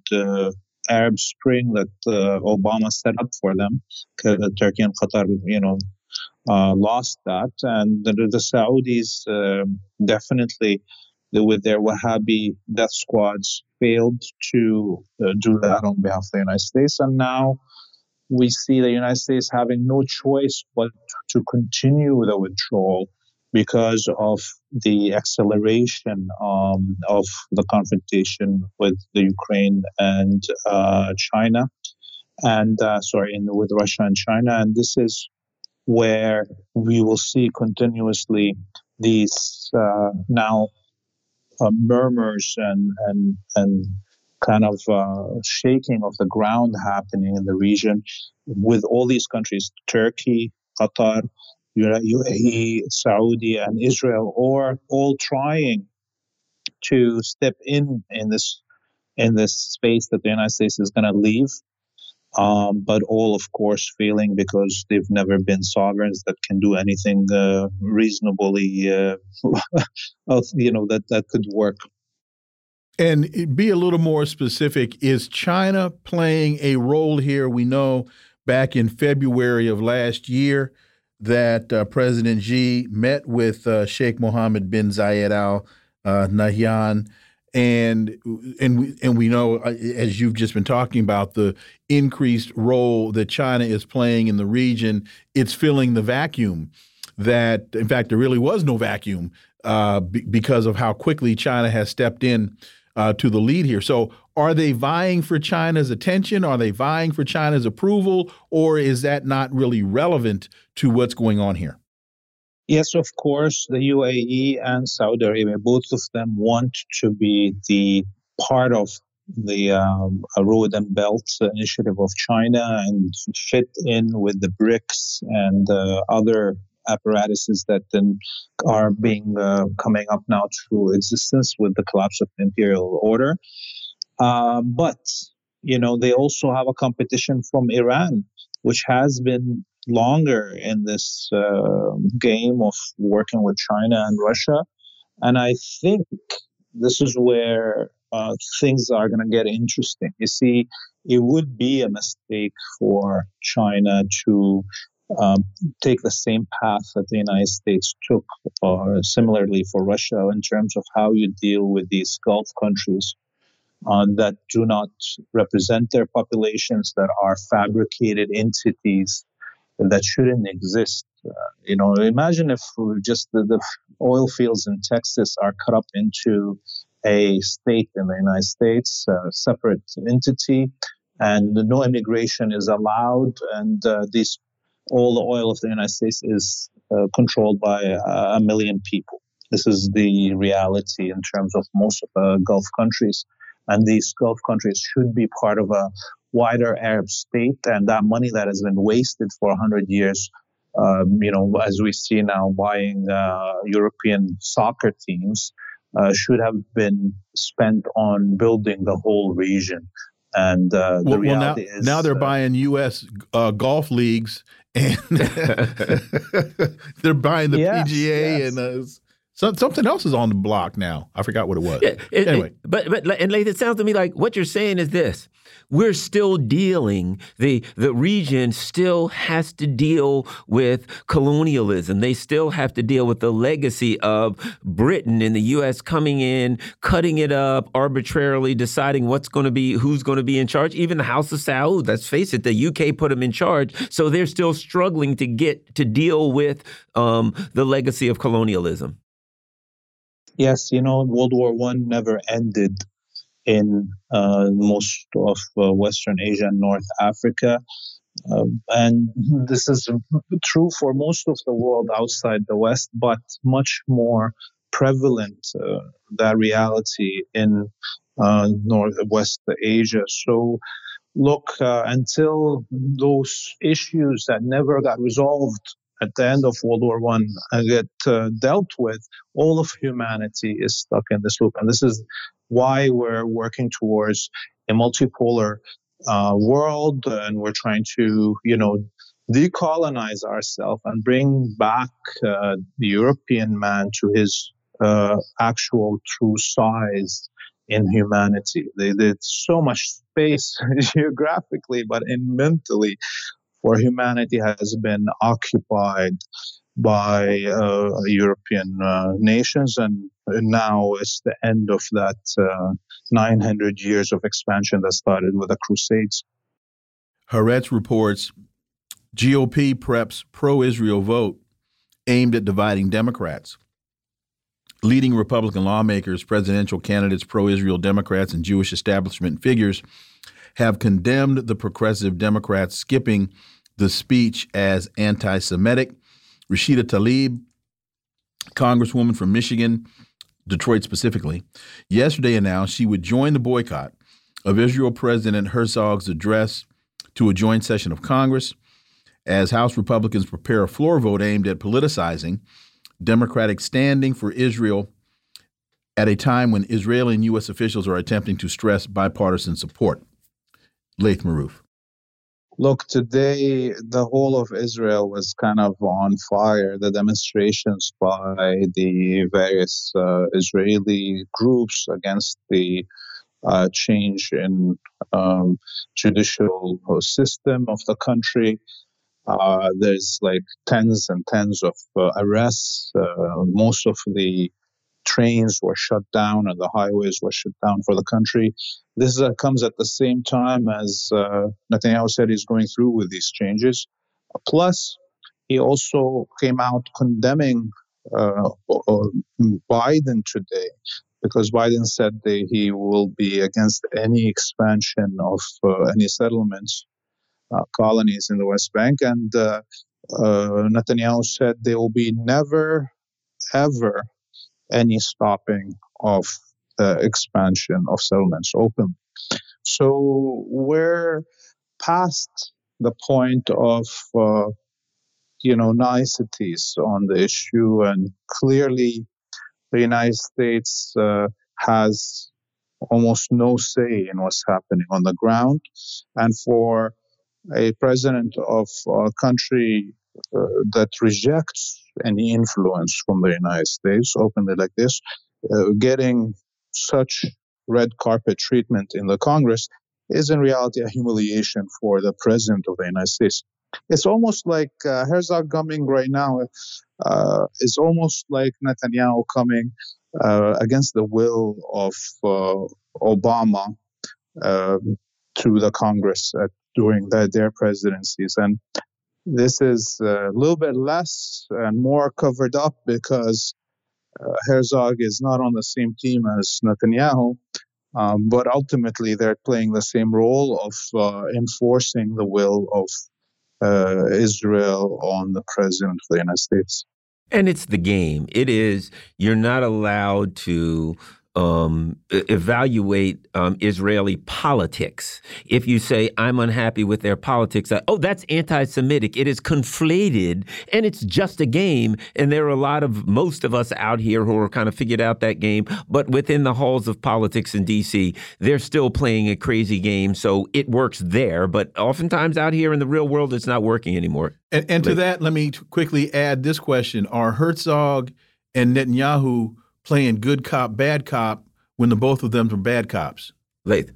S7: Arab Spring that Obama set up for them, Turkey and Qatar, you know, uh, lost that, and the, the Saudis um, with their Wahhabi death squads failed to uh, do that on behalf of the United States. And now we see the United States having no choice but to continue the withdrawal because of the acceleration um, of the confrontation with the Ukraine and uh, China, and uh, sorry, in, with Russia and China. And this is where we will see continuously these uh, now uh, murmurs and and and kind of uh, shaking of the ground happening in the region with all these countries Turkey, Qatar, UAE, Saudi, and Israel, or all trying to step in in this in this space that the United States is going to leave um, but all, of course, failing because they've never been sovereigns that can do anything uh, reasonably, uh, you know, that that could work.
S1: And be a little more specific. Is China playing a role here? We know back in February of last year that uh, President Xi met with uh, Sheikh Mohammed bin Zayed Al uh, Nahyan and and we and we know uh, as you've just been talking about the increased role that China is playing in the region it's filling the vacuum that in fact there really was no vacuum uh, because of how quickly China has stepped in uh, to the lead here. So are they vying for China's attention? Are they vying for China's approval? Or is that not really relevant to what's going on here
S7: Yes, of course, the UAE and Saudi Arabia, both of them want to be the part of the um, Road and Belt initiative of China and fit in with the BRICS and uh, other apparatuses that then are being uh, coming up now to existence with the collapse of the imperial order. Uh, but you know, they also have a competition from Iran, which has been longer in this uh, game of working with China and Russia. And I think this is where uh, things are going to get interesting. You see, it would be a mistake for China to um, take the same path that the United States took, or similarly for Russia, in terms of how you deal with these Gulf countries uh, that do not represent their populations, that are fabricated entities that shouldn't exist. Uh, you know, imagine if just the, the oil fields in Texas are cut up into a state in the United States, a separate entity, and no immigration is allowed, and uh, these all the oil of the United States is uh, controlled by a million people. This is the reality in terms of most of the Gulf countries. And these Gulf countries should be part of a wider Arab state, and that money that has been wasted for 100 years, um, you know, as we see now buying uh, European soccer teams, uh, should have been spent on building the whole region. And uh, well, well,
S1: now,
S7: is,
S1: now they're uh, buying U.S. Uh, golf leagues, and they're buying the yes, PGA yes. and uh, so, something else is on the block now. I forgot what it was. Yeah, it, anyway,
S3: it, but but and it sounds to me like what you're saying is this: we're still dealing the the region still has to deal with colonialism. They still have to deal with the legacy of Britain and the U.S. coming in, cutting it up arbitrarily, deciding what's going to be who's going to be in charge. Even the House of Saud, let's face it, the UK put them in charge, so they're still struggling to get to deal with um, the legacy of colonialism.
S7: Yes, you know, World War One never ended in uh, most of uh, Western Asia and North Africa. Um, and this is true for most of the world outside the West, but much more prevalent uh, that reality in uh, Northwest Asia. So, look, uh, until those issues that never got resolved at the end of World War One get uh, dealt with, all of humanity is stuck in this loop, and this is why we're working towards a multipolar uh, world, and we're trying to, you know, decolonize ourselves and bring back uh, the European man to his uh, actual true size in humanity. Did so much space geographically, but in mentally where humanity has been occupied by uh, European uh, nations, and now it's the end of that uh, 900 years of expansion that started with the Crusades.
S1: Haaretz reports GOP preps pro Israel vote aimed at dividing Democrats. Leading Republican lawmakers, presidential candidates, pro Israel Democrats, and Jewish establishment figures have condemned the progressive Democrats skipping the speech as anti Semitic. Rashida Tlaib, Congresswoman from Michigan, Detroit specifically, yesterday announced she would join the boycott of Israel President Herzog's address to a joint session of Congress as House Republicans prepare a floor vote aimed at politicizing Democratic standing for Israel at a time when Israeli and U.S. officials are attempting to stress bipartisan support. Laith Marouf.
S7: Look, today the whole of Israel was kind of on fire. The demonstrations by the various uh, Israeli groups against the uh, change in um, judicial system of the country. Uh, there's like tens and tens of uh, arrests. Uh, most of the trains were shut down and the highways were shut down for the country. This uh, comes at the same time as uh, Netanyahu said he's going through with these changes. Plus, he also came out condemning uh, uh Biden today because Biden said that he will be against any expansion of uh, any settlements, uh, colonies in the West Bank. And Netanyahu said there will be never, ever any stopping of the expansion of settlements open. So we're past the point of, uh, you know, niceties on the issue, and clearly the United States uh, has almost no say in what's happening on the ground. And for a president of a country that rejects any influence from the United States openly like this, uh, getting such red carpet treatment in the Congress is in reality a humiliation for the president of the United States. It's almost like uh, Herzog coming right now uh, is almost like Netanyahu coming uh, against the will of uh, Obama to the Congress at, during the, their presidencies. And this is a little bit less and more covered up because uh, Herzog is not on the same team as Netanyahu, um, but ultimately they're playing the same role of uh, enforcing the will of uh, Israel on the president of the United States.
S3: And it's the game. It is, you're not allowed to um, evaluate um, Israeli politics. If you say, I'm unhappy with their politics, I, oh, that's anti Semitic. It is conflated and it's just a game. And there are a lot of, most of us out here who are kind of figured out that game. But within the halls of politics in D.C., they're still playing a crazy game. So it works there. But oftentimes out here in the real world, it's not working anymore.
S1: And, and to that, let me quickly add this question Are Herzog and Netanyahu playing good cop, bad cop when the both of them are bad cops.
S3: Laith.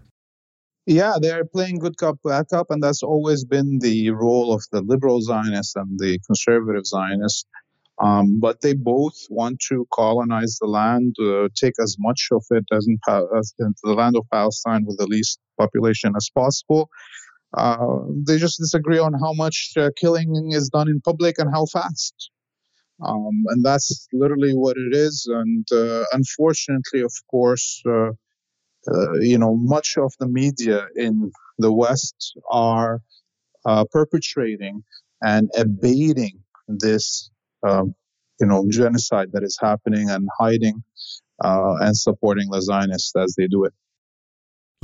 S7: Yeah, they're playing good cop, bad cop, and that's always been the role of the liberal Zionists and the conservative Zionists. Um, but they both want to colonize the land, uh, take as much of it as, in, as in the land of Palestine with the least population as possible. Uh, they just disagree on how much uh, killing is done in public and how fast. Um, and that's literally what it is. And uh, unfortunately, of course, uh, uh, you know, much of the media in the West are uh, perpetrating and abating this, um, you know, genocide that is happening and hiding uh, and supporting the Zionists as they do it.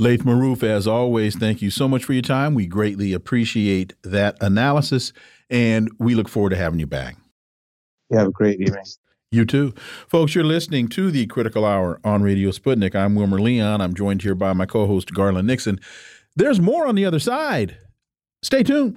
S1: Laith Marouf, as always, thank you so much for your time. We greatly appreciate that analysis, and we look forward to having you back.
S7: You have a great evening.
S1: You too. Folks, you're listening to the Critical Hour on Radio Sputnik. I'm Wilmer Leon. I'm joined here by my co host, Garland Nixon. There's more on the other side. Stay tuned.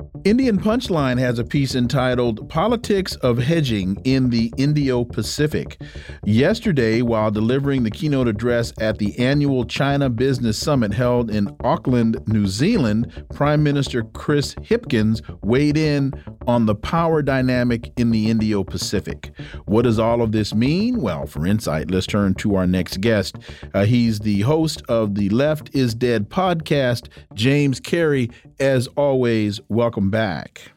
S1: Indian Punchline has a piece entitled Politics of Hedging in the Indo Pacific. Yesterday, while delivering the keynote address at the annual China Business Summit held in Auckland, New Zealand, Prime Minister Chris Hipkins weighed in on the power dynamic in the Indo Pacific. What does all of this mean? Well, for insight, let's turn to our next guest. Uh, he's the host of the Left is Dead podcast, James Carey. As always, welcome back.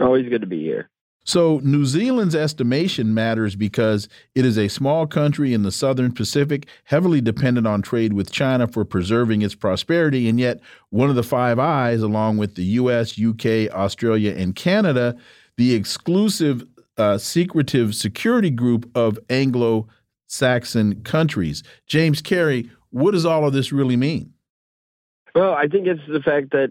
S8: Always good to be here.
S1: So, New Zealand's estimation matters because it is a small country in the southern Pacific, heavily dependent on trade with China for preserving its prosperity. And yet, one of the Five Eyes, along with the US, UK, Australia, and Canada, the exclusive uh, secretive security group of Anglo Saxon countries. James Carey, what does all of this really mean?
S8: Well, I think it's the fact that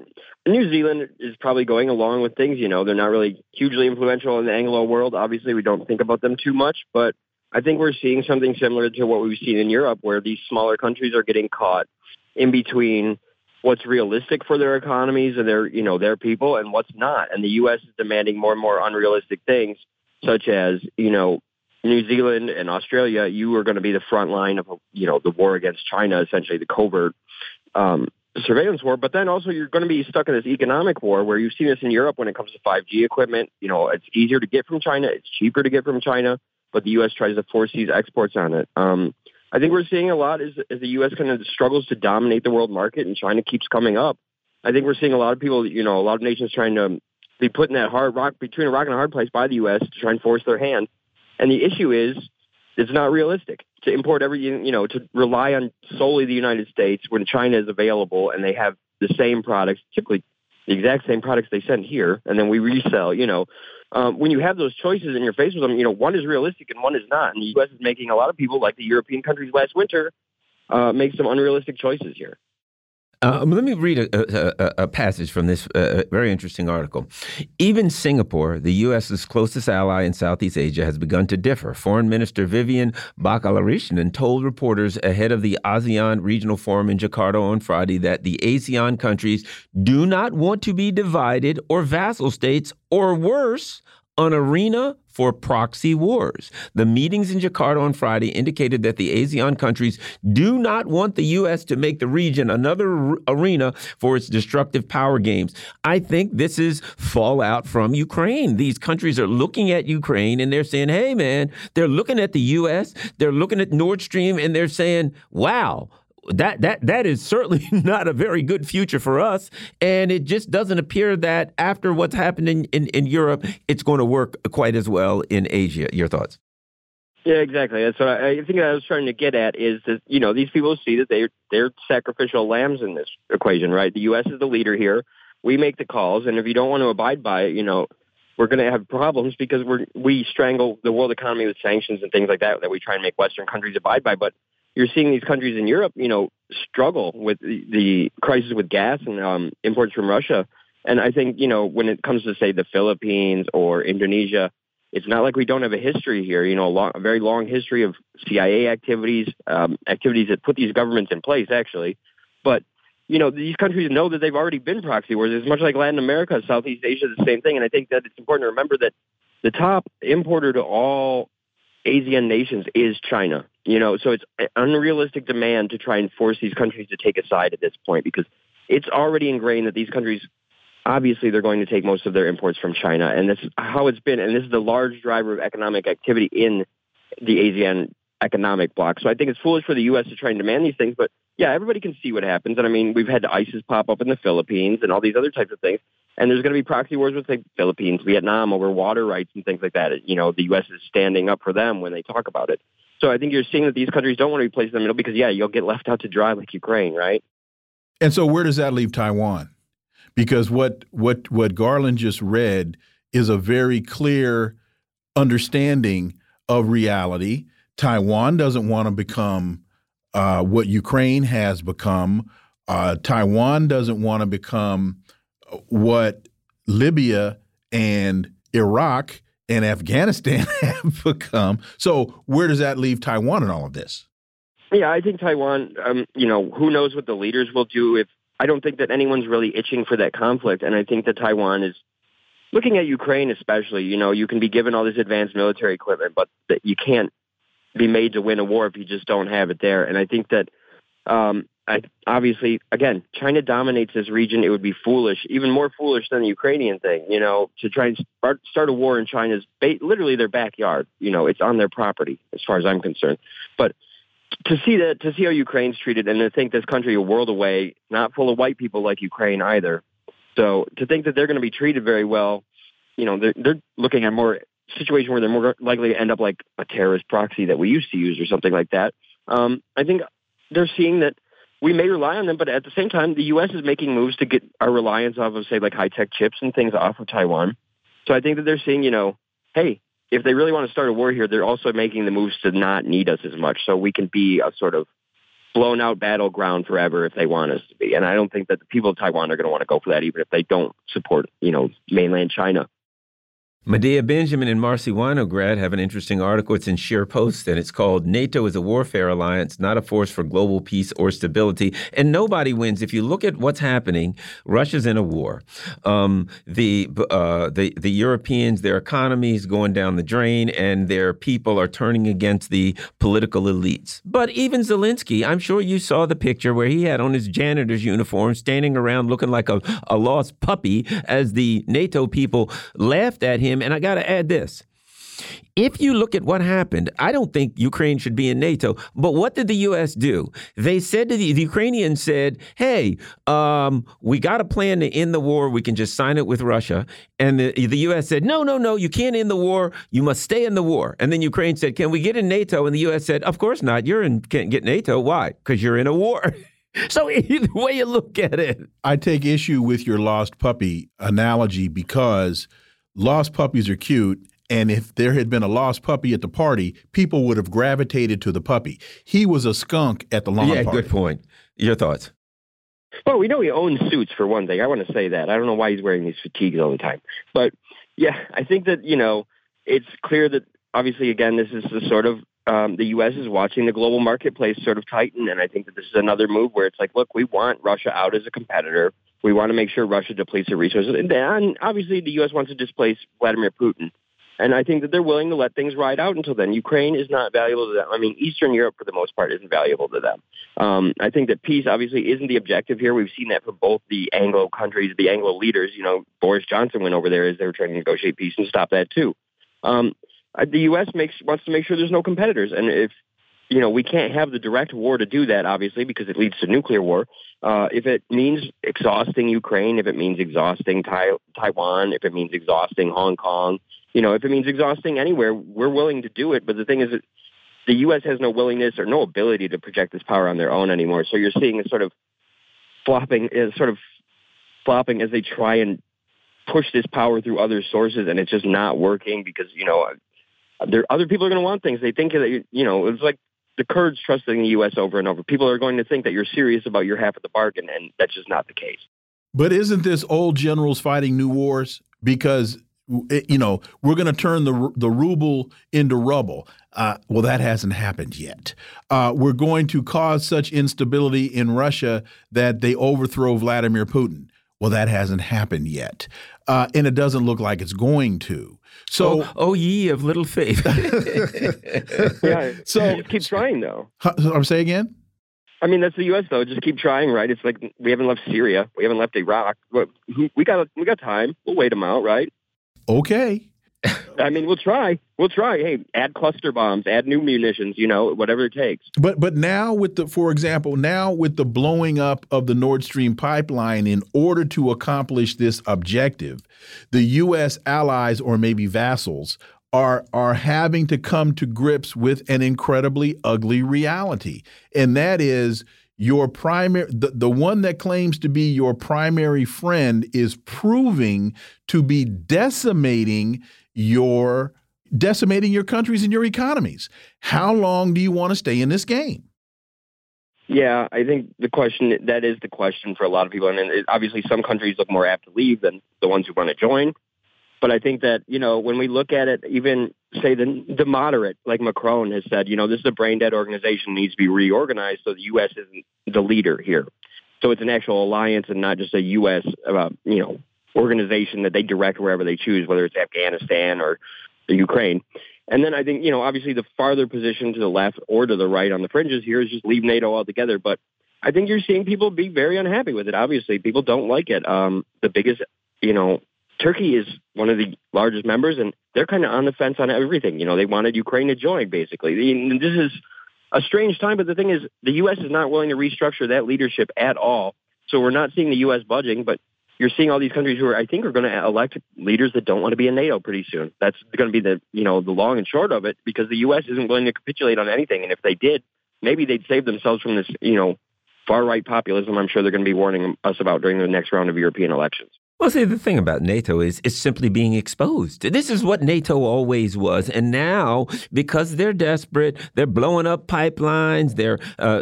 S8: New Zealand is probably going along with things. You know, they're not really hugely influential in the Anglo world. Obviously, we don't think about them too much, but I think we're seeing something similar to what we've seen in Europe, where these smaller countries are getting caught in between what's realistic for their economies and their, you know, their people and what's not. And the U.S. is demanding more and more unrealistic things, such as, you know, New Zealand and Australia, you are going to be the front line of, you know, the war against China, essentially the covert um, surveillance war, but then also you're going to be stuck in this economic war where you've seen this in Europe when it comes to 5G equipment. You know, it's easier to get from China, it's cheaper to get from China, but the U.S. tries to force these exports on it. Um, I think we're seeing a lot as, as the U.S. kind of struggles to dominate the world market and China keeps coming up. I think we're seeing a lot of people, you know, a lot of nations trying to be put in that hard rock between a rock and a hard place by the U.S. to try and force their hand. And the issue is, it's not realistic to import everything, you know, to rely on solely the United States when China is available and they have the same products, typically the exact same products they send here, and then we resell. You know, um, when you have those choices and you're faced with them, you know, one is realistic and one is not. And the U.S. is making a lot of people, like the European countries last winter, uh, make some unrealistic choices here.
S3: Uh, let me read a, a, a passage from this uh, very interesting article. Even Singapore, the U.S.'s closest ally in Southeast Asia, has begun to differ. Foreign Minister Vivian Balakrishnan told reporters ahead of the ASEAN Regional Forum in Jakarta on Friday that the ASEAN countries do not want to be divided or vassal states, or worse, an arena for proxy wars. The meetings in Jakarta on Friday indicated that the ASEAN countries do not want the U.S. to make the region another arena for its destructive power games. I think this is fallout from Ukraine. These countries are looking at Ukraine and they're saying, hey, man, they're looking at the U.S., they're looking at Nord Stream, and they're saying, wow, that that that is certainly not a very good future for us. And it just doesn't appear that after what's happened in, in, in Europe, it's going to work quite as well in Asia. Your thoughts?
S8: Yeah, exactly. That's what I, I think I was trying to get at is that you know these people see that they're they're sacrificial lambs in this equation, right? The U.S. is the leader here. We make the calls, and if you don't want to abide by it, you know we're going to have problems because we're we strangle the world economy with sanctions and things like that that we try and make Western countries abide by. But you're seeing these countries in Europe, you know, struggle with the, the crisis with gas and um, imports from Russia. And I think, you know, when it comes to say the Philippines or Indonesia, it's not like we don't have a history here. You know, a, long, a very long history of CIA activities, um, activities that put these governments in place, actually. But you know, these countries know that they've already been proxy wars. It's much like Latin America, Southeast Asia, the same thing. And I think that it's important to remember that the top importer to all ASEAN nations is China. You know, so it's unrealistic demand to try and force these countries to take a side at this point because it's already ingrained that these countries obviously they're going to take most of their imports from China and this is how it's been and this is the large driver of economic activity in the ASEAN economic bloc. So I think it's foolish for the US to try and demand these things, but yeah, everybody can see what happens. And I mean, we've had ISIS pop up in the Philippines and all these other types of things. And there's going to be proxy wars with the Philippines, Vietnam over water rights and things like that. You know, the U.S. is standing up for them when they talk about it. So I think you're seeing that these countries don't want to be placed in the middle because, yeah, you'll get left out to dry like Ukraine, right?
S1: And so where does that leave Taiwan? Because what what what Garland just read is a very clear understanding of reality. Taiwan doesn't want to become uh, what Ukraine has become. Uh, Taiwan doesn't want to become what Libya and Iraq and Afghanistan have become. So where does that leave Taiwan in all of this?
S8: Yeah, I think Taiwan. Um, you know, who knows what the leaders will do? If I don't think that anyone's really itching for that conflict, and I think that Taiwan is looking at Ukraine, especially. You know, you can be given all this advanced military equipment, but you can't be made to win a war if you just don't have it there. And I think that um, I, obviously, again, China dominates this region. It would be foolish, even more foolish than the Ukrainian thing, you know, to try and start, start a war in China's ba- literally their backyard. You know, it's on their property, as far as I'm concerned. But to see that, to see how Ukraine's treated, and to think this country a world away, not full of white people like Ukraine either. So to think that they're going to be treated very well, you know, they're, they're looking at more situation where they're more likely to end up like a terrorist proxy that we used to use or something like that. Um, I think they're seeing that we may rely on them, but at the same time, the U.S. is making moves to get our reliance off of, say, like high tech chips and things off of Taiwan. So I think that they're seeing, you know, hey, if they really want to start a war here, they're also making the moves to not need us as much, so we can be a sort of blown out battleground forever if they want us to be. And I don't think that the people of Taiwan are going to want to go for that, even if they don't support, you know, mainland China.
S3: Medea Benjamin and Marcy Winograd have an interesting article. It's in Sheer ScheerPost, and it's called NATO is a Warfare Alliance, not a force for global peace or stability. And nobody wins. If you look at what's happening, Russia's in a war. Um, the, uh, the, the Europeans, their economy is going down the drain, and their people are turning against the political elites. But even Zelensky, I'm sure you saw the picture where he had on his janitor's uniform, standing around looking like a, a lost puppy as the NATO people laughed at him him. And I got to add this. If you look at what happened, I don't think Ukraine should be in NATO. But what did the U.S. do? They said to the, the Ukrainians said, "Hey, um, we got a plan to end the war. We can just sign it with Russia." And the, the U.S. said, "No, no, no. You can't end the war. You must stay in the war." And then Ukraine said, "Can we get in NATO?" And the U.S. said, "Of course not. You're in can't get NATO. Why? Because you're in a war." So either way you look at it,
S1: I take issue with your lost puppy analogy because lost puppies are cute. And if there had been a lost puppy at the party, people would have gravitated to the puppy. He was a skunk at the lawn
S3: yeah,
S1: party.
S3: good point. Your thoughts?
S8: Well, we know he owns suits for one thing. I want to say that. I don't know why he's wearing these fatigues all the time. But yeah, I think that, you know, it's clear that obviously, again, this is the sort of um, the U.S. is watching the global marketplace sort of tighten, and I think that this is another move where it's like, look, we want Russia out as a competitor. We want to make sure Russia depletes their resources, and, obviously the U.S. wants to displace Vladimir Putin. And I think that they're willing to let things ride out until then. Ukraine is not valuable to them. I mean, Eastern Europe, for the most part, isn't valuable to them. Um, I think that peace obviously isn't the objective here. We've seen that from both the Anglo countries, the Anglo leaders. You know, Boris Johnson went over there as they were trying to negotiate peace and stop that too. Um, uh, the U.S. makes wants to make sure there's no competitors, and if you know we can't have the direct war to do that, obviously, because it leads to nuclear war. Uh, if it means exhausting Ukraine, if it means exhausting tai- Taiwan, if it means exhausting Hong Kong, you know, if it means exhausting anywhere, we're willing to do it. But the thing is, the U.S. has no willingness or no ability to project this power on their own anymore. So you're seeing a sort of flopping, uh, sort of flopping as they try and push this power through other sources, and it's just not working because you know there other people are going to want things. They think that you know it's like the Kurds trusting the U.S. over and over. People are going to think that you're serious about your half of the bargain, and that's just not the case.
S1: But isn't this old generals fighting new wars? Because you know we're going to turn the the ruble into rubble. Uh, well, that hasn't happened yet. Uh, we're going to cause such instability in Russia that they overthrow Vladimir Putin. Well, that hasn't happened yet, uh, and it doesn't look like it's going to. So,
S3: oh, oh ye of little faith.
S8: yeah.
S1: So
S8: just keep trying, though.
S1: I'm saying again.
S8: I mean, that's the U.S. though. Just keep trying, right? It's like we haven't left Syria, we haven't left Iraq. We got we got time. We'll wait them out, right?
S1: Okay.
S8: I mean, we'll try. We'll try. Hey, add cluster bombs, add new munitions. You know, whatever it takes.
S1: But but now with the, for example, now with the blowing up of the Nord Stream pipeline, in order to accomplish this objective, the U.S. allies or maybe vassals are are having to come to grips with an incredibly ugly reality, and that is your primary the, the one that claims to be your primary friend is proving to be decimating your decimating your countries and your economies. How long do you want to stay in this game?
S8: Yeah, I think the question that is the question for a lot of people, and it, obviously some countries look more apt to leave than the ones who want to join. But I think that you know when we look at it, even say the the moderate like Macron has said, you know, this is a brain dead organization needs to be reorganized, so the U.S. isn't the leader here. So it's an actual alliance and not just a U.S. Uh, you know organization that they direct wherever they choose, whether it's Afghanistan or the Ukraine. And then I think, you know, obviously the farther position to the left or to the right on the fringes here is just leave NATO altogether. But I think you're seeing people be very unhappy with it. Obviously, people don't like it. Um, the biggest, you know, Turkey is one of the largest members, and they're kind of on the fence on everything. You know, they wanted Ukraine to join, basically. And this is a strange time, but the thing is, the U.S. is not willing to restructure that leadership at all. So we're not seeing the U.S. budging, but you're seeing all these countries who are, I think, are going to elect leaders that don't want to be in NATO pretty soon. That's going to be the, you know, the long and short of it because the U.S. isn't willing to capitulate on anything. And if they did, maybe they'd save themselves from this, you know, far right populism. I'm sure they're going to be warning us about during the next round of European elections.
S3: Well, see, the thing about NATO is it's simply being exposed. This is what NATO always was, and now because they're desperate, they're blowing up pipelines, they're, uh,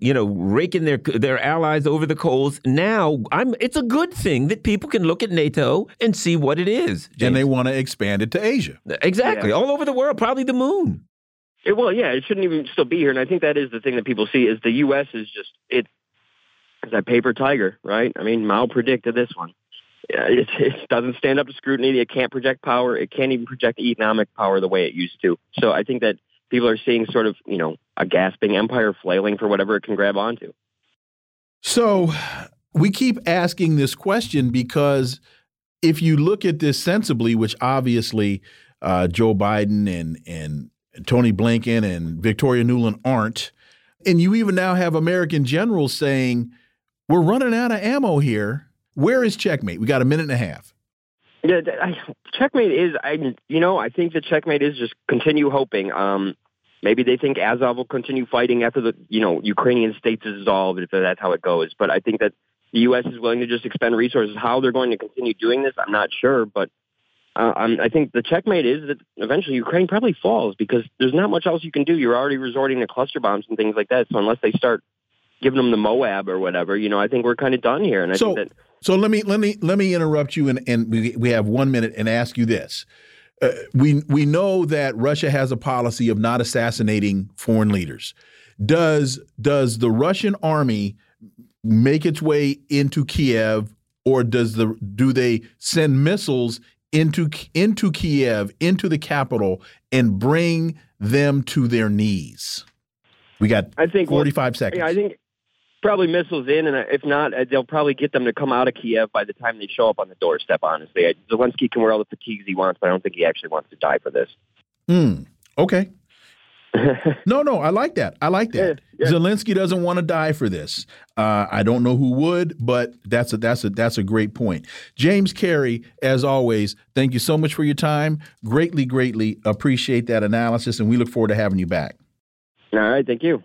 S3: you know, raking their their allies over the coals. Now, I'm. It's a good thing that people can look at NATO and see what it is,
S1: James. and they want to expand it to Asia.
S3: Exactly, yeah. all over the world, probably the moon.
S8: It, well, yeah, it shouldn't even still be here, and I think that is the thing that people see is the U.S. is just. It's that paper tiger, right? I mean, Mao predicted this one it, it doesn't stand up to scrutiny. It can't project power. It can't even project economic power the way it used to. So I think that people are seeing sort of, you know, a gasping empire flailing for whatever it can grab onto.
S1: So we keep asking this question because if you look at this sensibly, which obviously uh, Joe Biden and and Tony Blinken and Victoria Nuland aren't, and you even now have American generals saying we're running out of ammo here where is checkmate? We got a minute and a half.
S8: Yeah, I, checkmate is I. You know, I think the checkmate is just continue hoping. Um, maybe they think Azov will continue fighting after the you know Ukrainian state is dissolved if that's how it goes. But I think that the U.S. is willing to just expend resources. How they're going to continue doing this, I'm not sure, but. Uh, I think the checkmate is that eventually Ukraine probably falls because there's not much else you can do. You're already resorting to cluster bombs and things like that. So unless they start giving them the Moab or whatever, you know, I think we're kind of done here. And I
S1: so,
S8: think that
S1: so let me let me let me interrupt you and and we we have one minute and ask you this. Uh, we we know that Russia has a policy of not assassinating foreign leaders. Does does the Russian army make its way into Kiev, or does the do they send missiles into into Kiev, into the capital, and bring them to their knees? We got
S8: I think
S1: forty five seconds.
S8: Yeah, I think probably missiles in, and if not, they'll probably get them to come out of Kiev by the time they show up on the doorstep. Honestly, Zelensky can wear all the fatigues he wants, but I don't think he actually wants to die for this.
S1: Hmm. Okay. no, no, I like that. I like that. Yeah, yeah. Zelensky doesn't want to die for this. Uh, I don't know who would, but that's a that's a that's a great point. James Carey, as always, thank you so much for your time. Greatly, greatly appreciate that analysis, and we look forward to having you back.
S8: All right, thank you.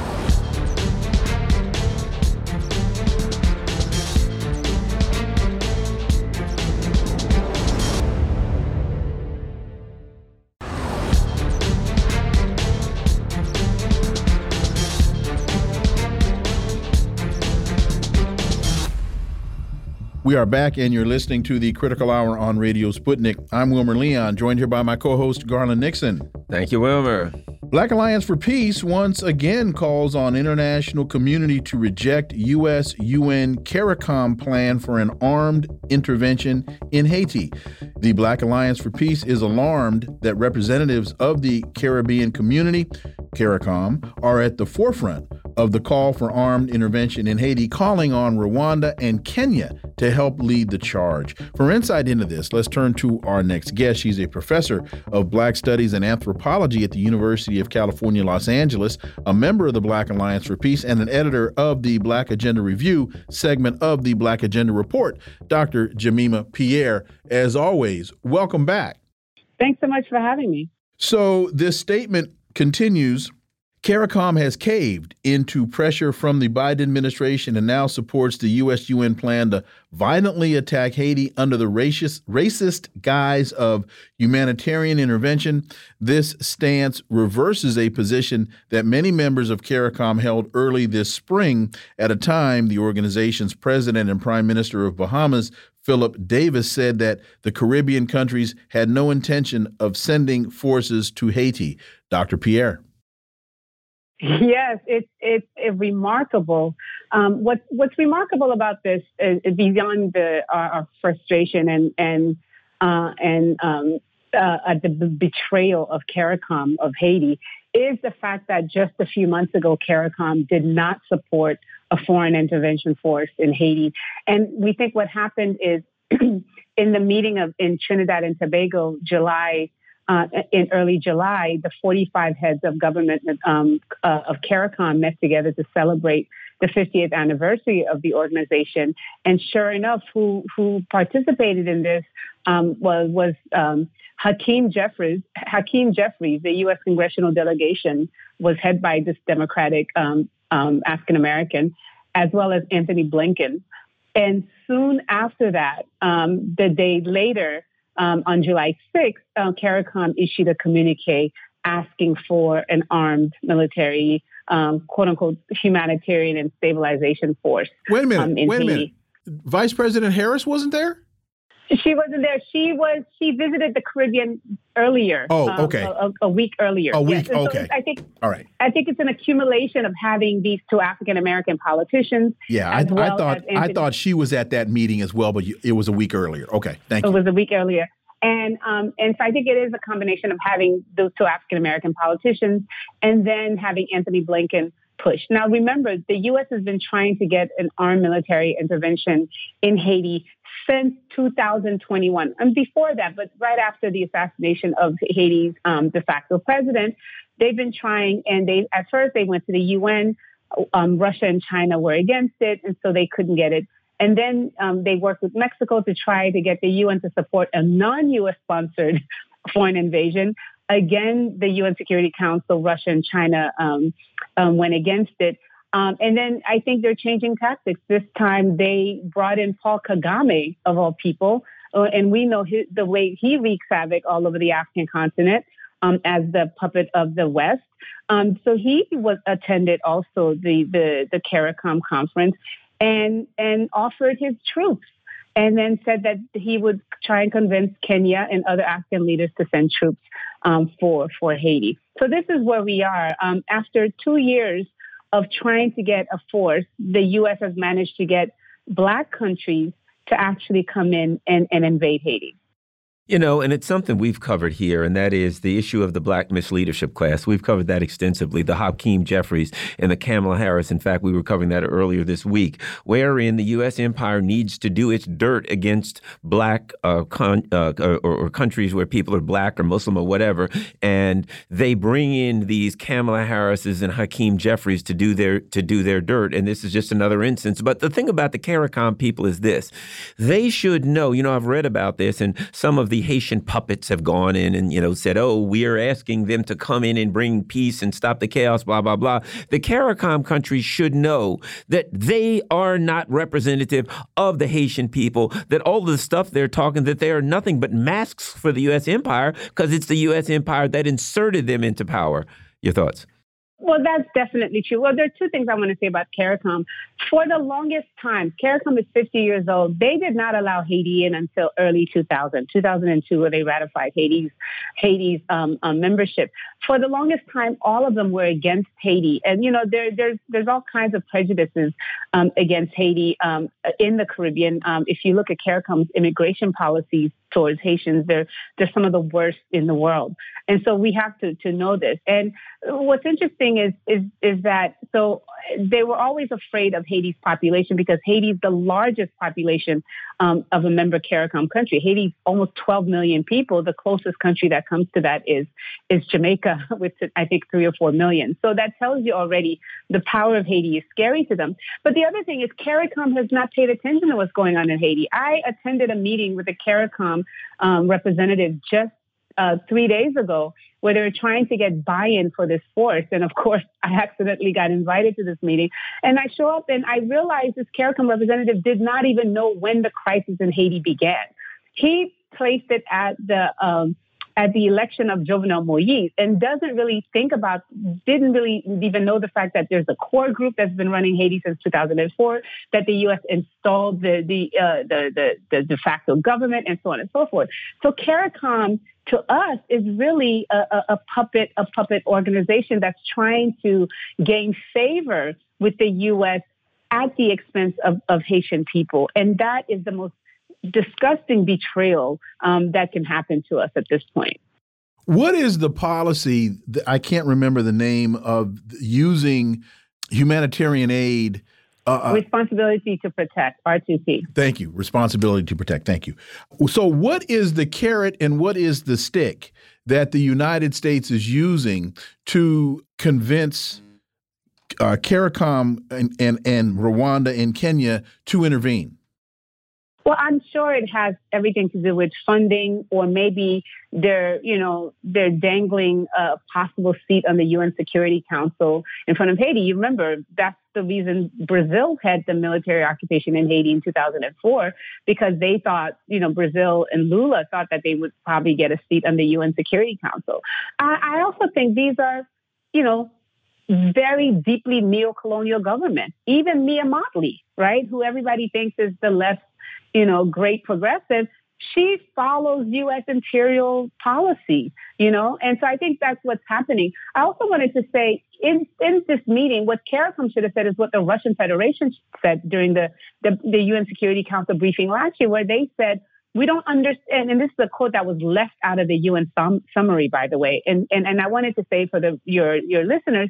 S1: We are back, and you're listening to the Critical Hour on Radio Sputnik. I'm Wilmer Leon, joined here by my co host, Garland Nixon.
S3: Thank you, Wilmer.
S1: Black Alliance for Peace once again calls on international community to reject U.S. UN CARICOM plan for an armed intervention in Haiti. The Black Alliance for Peace is alarmed that representatives of the Caribbean community, CARICOM, are at the forefront of the call for armed intervention in Haiti, calling on Rwanda and Kenya to help lead the charge. For insight into this, let's turn to our next guest. She's a professor of Black Studies and Anthropology at the University of California, Los Angeles, a member of the Black Alliance for Peace, and an editor of the Black Agenda Review segment of the Black Agenda Report. Dr. Jemima Pierre, as always, welcome back.
S9: Thanks so much for having me.
S1: So, this statement continues CARICOM has caved into pressure from the Biden administration and now supports the U.S. UN plan to violently attack Haiti under the racist, racist guise of humanitarian intervention. This stance reverses a position that many members of CARICOM held early this spring at a time the organization's president and prime minister of Bahamas, Philip Davis, said that the Caribbean countries had no intention of sending forces to Haiti. Dr. Pierre.
S9: Yes, it's it's remarkable. Um, what's what's remarkable about this is, is beyond the our, frustration and and uh, and um, uh, the betrayal of CARICOM of Haiti is the fact that just a few months ago, CARICOM did not support a foreign intervention force in Haiti, and we think what happened is in the meeting of in Trinidad and Tobago, July uh, in early July, the 45 heads of government um, uh, of CARICOM met together to celebrate the 50th anniversary of the organization. And sure enough, who who participated in this um, was was um, Hakeem Jeffries. Hakeem Jeffries, the U.S. congressional delegation, was head by this Democratic um, um, African American, as well as Antony Blinken. And soon after that, um, the day later, um, on July 6th, uh, CARICOM issued a communique asking for an armed military, um, quote unquote, humanitarian and stabilization force.
S1: Wait a minute. Um, wait a minute. Vice President Harris wasn't there?
S9: She wasn't there. She was. She visited the Caribbean earlier.
S1: Oh, um, okay.
S9: A, a, week earlier.
S1: A week. Yes. okay.
S9: So I think.
S1: All right.
S9: I think it's an accumulation of having these two African American politicians.
S1: Yeah, I, well I, thought I thought she was at that meeting as well, but it was a week earlier. Okay, thank
S9: you.
S1: It
S9: was a week earlier. And um, and so I think it is a combination of having those two African American politicians and then having Antony Blinken push. Now remember, the U.S. has been trying to get an armed military intervention in Haiti since 2021, and before that, but right after the assassination of Haiti's um, de facto president, they've been trying. And they at first they went to the UN. um, Russia and China were against it, and so they couldn't get it. And then um, they worked with Mexico to try to get the UN to support a non-U.S. sponsored foreign invasion. Again, the UN Security Council, Russia and China um, um, went against it. Um, and then I think they're changing tactics. This time they brought in Paul Kagame, of all people. Uh, and we know his, the way he wreaks havoc all over the African continent um, as the puppet of the West. Um, so he was attended also the, the, the CARICOM conference and, and offered his troops and then said that he would try and convince Kenya and other African leaders to send troops um, for, for Haiti. So this is where we are. Um, after two years of trying to get a force, the U.S. has managed to get black countries to actually come in and, and invade Haiti.
S3: You know, and it's something we've covered here, and that is the issue of the black misleadership class. We've covered that extensively. The Hakeem Jeffries and the Kamala Harris. In fact, we were covering that earlier this week, wherein the U.S. empire needs to do its dirt against black uh, uh, or, or, countries where people are black or Muslim or whatever, and they bring in these Kamala Harrises and Hakeem Jeffries to do their to do their dirt. And this is just another instance. But the thing about the CARICOM people is this: they should know. You know, I've read about this, and some of the Haitian puppets have gone in and, you know, said, oh, we are asking them to come in and bring peace and stop the chaos, blah, blah, blah. The CARICOM countries should know that they are not representative of the Haitian people, that all the stuff they're talking, that they are nothing but masks for the U.S. empire because it's the U.S. empire that inserted them into power. Your thoughts?
S9: Well, that's definitely true. Well, there are two things I want to say about CARICOM. For the longest time, CARICOM is 50 years old. They did not allow Haiti in until early 2000, 2002, where they ratified Haiti's Haiti's um, um, membership. For the longest time, all of them were against Haiti, and you know there, there's there's all kinds of prejudices um, against Haiti um, in the Caribbean. Um, if you look at CARICOM's immigration policies towards Haitians, they're they're some of the worst in the world, and so we have to to know this. And what's interesting is is is that so they were always afraid of Haiti's population because Haiti's the largest population um, of a member CARICOM country. Haiti, almost 12 million people. The closest country that comes to that is is Jamaica, with I think three or four million. So that tells you already the power of Haiti is scary to them. But the other thing is CARICOM has not paid attention to what's going on in Haiti. I attended a meeting with a CARICOM um, representative just uh, three days ago where they were trying to get buy-in for this force. And of course, I accidentally got invited to this meeting. And I show up and I realized this CARICOM representative did not even know when the crisis in Haiti began. He placed it at the um, at the election of Jovenel Moïse and doesn't really think about, didn't really even know the fact that there's a core group that's been running Haiti since 2004, that the U.S. installed the the, uh, the, the, the de facto government and so on and so forth. So CARICOM to us is really a, a, a puppet, a puppet organization that's trying to gain favor with the U.S. at the expense of, of Haitian people. And that is the most disgusting betrayal um, that can happen to us at this point.
S1: What is the policy? I can't remember the name of using humanitarian aid.
S9: Uh, uh responsibility to protect R2P.
S1: Thank you. Responsibility to protect. Thank you. So, what is the carrot and what is the stick that the United States is using to convince uh, CARICOM and, and, and Rwanda and Kenya to intervene?
S9: Well, I'm sure it has everything to do with funding, or maybe they're, you know, they're dangling a possible seat on the UN Security Council in front of Haiti. You remember that's the reason Brazil had the military occupation in Haiti in 2004 because they thought, you know, Brazil and Lula thought that they would probably get a seat on the UN Security Council. I, I also think these are, you know, very deeply neo-colonial government. Even Mia Mottley, right, who everybody thinks is the left you know, great progressive, she follows U.S. imperial policy, you know, and so I think that's what's happening. I also wanted to say in, in this meeting, what CARICOM should have said is what the Russian Federation said during the, the, the UN Security Council briefing last year, where they said, we don't understand, and this is a quote that was left out of the UN sum, summary, by the way, and, and, and I wanted to say for the, your, your listeners,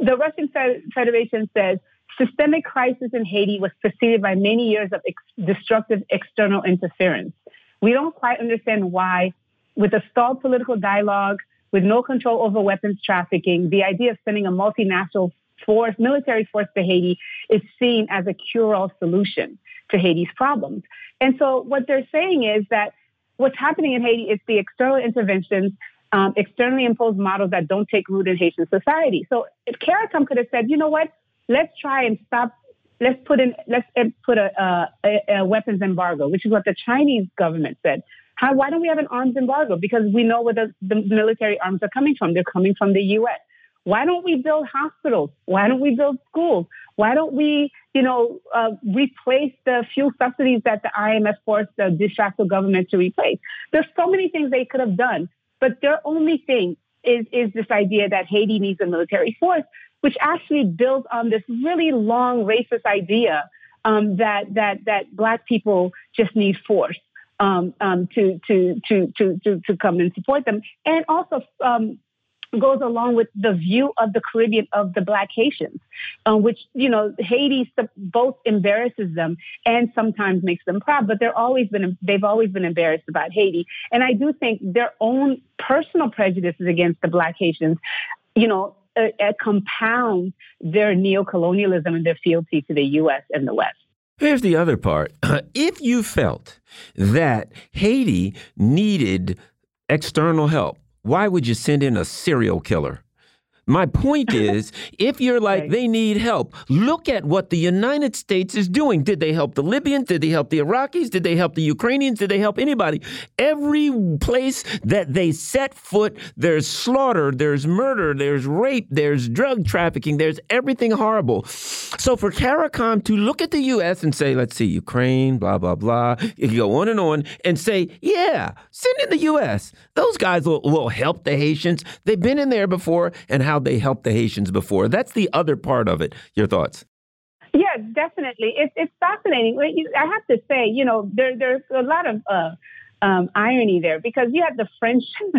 S9: the Russian Federation says Systemic crisis in Haiti was preceded by many years of ex- destructive external interference. We don't quite understand why, with a stalled political dialogue, with no control over weapons trafficking, the idea of sending a multinational force, military force to Haiti is seen as a cure-all solution to Haiti's problems. And so what they're saying is that what's happening in Haiti is the external interventions, um, externally imposed models that don't take root in Haitian society. So if CARICOM could have said, you know what, let's try and stop. Let's put in. Let's put a, a, a weapons embargo, which is what the Chinese government said. How, why don't we have an arms embargo? Because we know where the, the military arms are coming from. They're coming from the U.S. Why don't we build hospitals? Why don't we build schools? Why don't we, you know, uh, replace the fuel subsidies that the IMF forced the de facto government to replace? There's so many things they could have done, but their only thing is is this idea that Haiti needs a military force, which actually builds on this really long racist idea um, that that that black people just need force. Um, um, to, to, to, to, to, to come and support them. And also, um, goes along with the view of the Caribbean of the Black Haitians, um, which you know Haiti both embarrasses them and sometimes makes them proud. But they're always been they've always been embarrassed about Haiti, and I do think their own personal prejudices against the Black Haitians, you know, uh, uh, compound their neocolonialism and their fealty to the U.S. and the West.
S3: Here's the other part. If you felt that Haiti needed external help, why would you send in a serial killer? My point is, if you're like, right. they need help, look at what the United States is doing. Did they help the Libyans? Did they help the Iraqis? Did they help the Ukrainians? Did they help anybody? Every place that they set foot, there's slaughter, there's murder, there's rape, there's drug trafficking, there's everything horrible. So for CARICOM to look at the U.S. and say, let's see, Ukraine, blah, blah, blah, you go on and on and say, yeah, send in the U.S. Those guys will, will help the Haitians. They've been in there before and how how they helped the Haitians before. That's the other part of it. Your thoughts?
S9: Yeah, definitely. It's it's fascinating. I have to say, you know, there there's a lot of uh, um, irony there because you had the French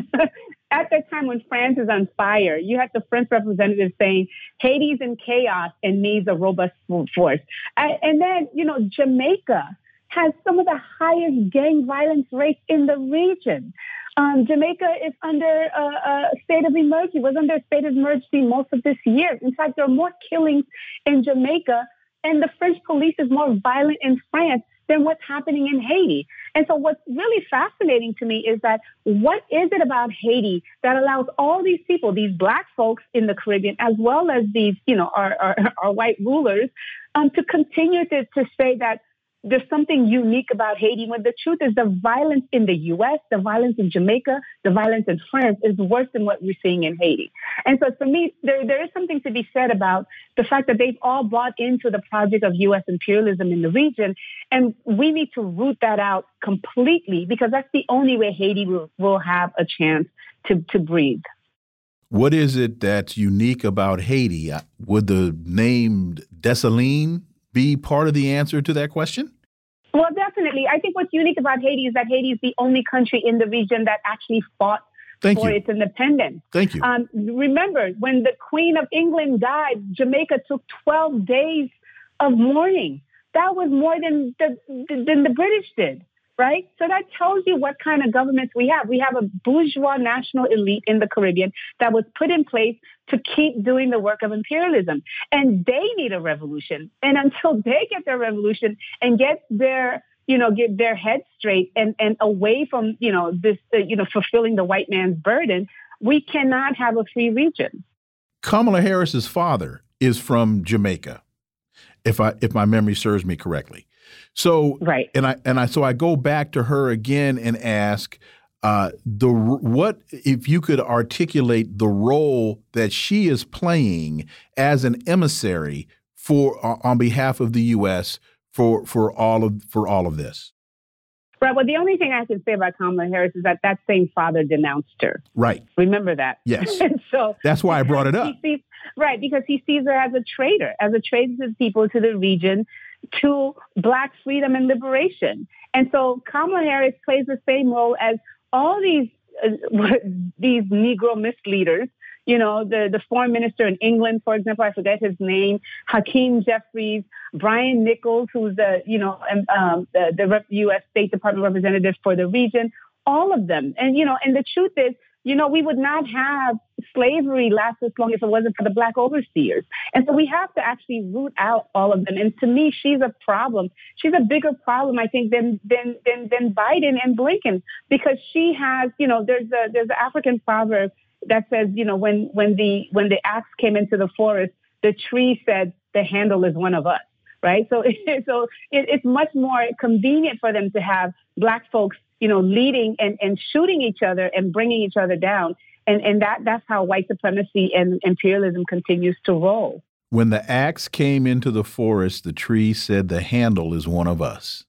S9: at that time when France is on fire. You had the French representative saying Haiti's in chaos and needs a robust force, and then you know Jamaica has some of the highest gang violence rates in the region. Um, Jamaica is under a, a, state of emergency, was under a state of emergency most of this year. In fact, there are more killings in Jamaica, and the French police is more violent in France than what's happening in Haiti. And so, what's really fascinating to me is that what is it about Haiti that allows all these people, these black folks in the Caribbean, as well as these, you know, our, our, our white rulers, um, to continue to, to say that there's something unique about Haiti when the truth is the violence in the US, the violence in Jamaica, the violence in France is worse than what we're seeing in Haiti. And so for me, there, there is something to be said about the fact that they've all bought into the project of US imperialism in the region. And we need to root that out completely because that's the only way Haiti will, will have a chance to, to breathe.
S1: What is it that's unique about Haiti? Uh, would the name Dessalines be part of the answer to that question?
S9: Well, definitely. I think what's unique about Haiti is that Haiti is the only country in the region that actually fought
S1: Thank
S9: for
S1: you.
S9: its independence.
S1: Thank you.
S9: Um, remember, when the Queen of England died, Jamaica took 12 days of mourning. That was more than the, than the British did right? So that tells you what kind of governments we have. We have a bourgeois national elite in the Caribbean that was put in place to keep doing the work of imperialism. And they need a revolution. And until they get their revolution and get their you know, get their heads straight and, and away from, you know, this, uh, you know, fulfilling the white man's burden, we cannot have a free region.
S1: Kamala Harris's father is from Jamaica, if I if my memory serves me correctly. So
S9: right,
S1: and I and I so I go back to her again and ask uh, the what if you could articulate the role that she is playing as an emissary for uh, on behalf of the U.S. for for all of for all of this.
S9: Right. Well, the only thing I can say about Kamala Harris is that that same father denounced her.
S1: Right.
S9: Remember that.
S1: Yes.
S9: so
S1: that's why I brought it up.
S9: Sees, right, because he sees her as a traitor, as a traitor to the people, to the region, to Black freedom and liberation. And so Kamala Harris plays the same role as all these uh, these Negro misleaders. You know, the, the foreign minister in England, for example, I forget his name, Hakeem Jeffries, Brian Nichols, who's the, you know, um, the, the U.S. State Department representative for the region, all of them. And, you know, and the truth is you know, we would not have slavery last as long if it wasn't for the black overseers. And so we have to actually root out all of them. And to me, she's a problem. She's a bigger problem, I think, than than than, than Biden and Blinken because she has, you know, there's a there's an African proverb that says, you know, when when the when the axe came into the forest, the tree said, "The handle is one of us." Right. So, so it, it's much more convenient for them to have black folks you know, leading and, and shooting each other and bringing each other down. And, and that, that's how white supremacy and imperialism continues to roll.
S1: When the axe came into the forest, the tree said, The handle is one of us.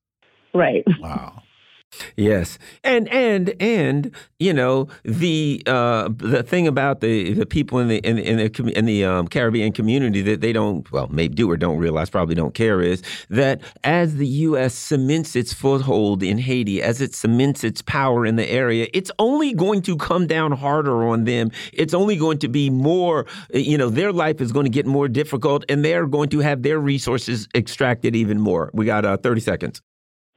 S9: Right.
S1: Wow.
S3: Yes, and and and you know the uh, the thing about the the people in the in, in the in the um, Caribbean community that they don't well maybe do or don't realize probably don't care is that as the U.S. cements its foothold in Haiti, as it cements its power in the area, it's only going to come down harder on them. It's only going to be more. You know, their life is going to get more difficult, and they're going to have their resources extracted even more. We got uh, thirty seconds.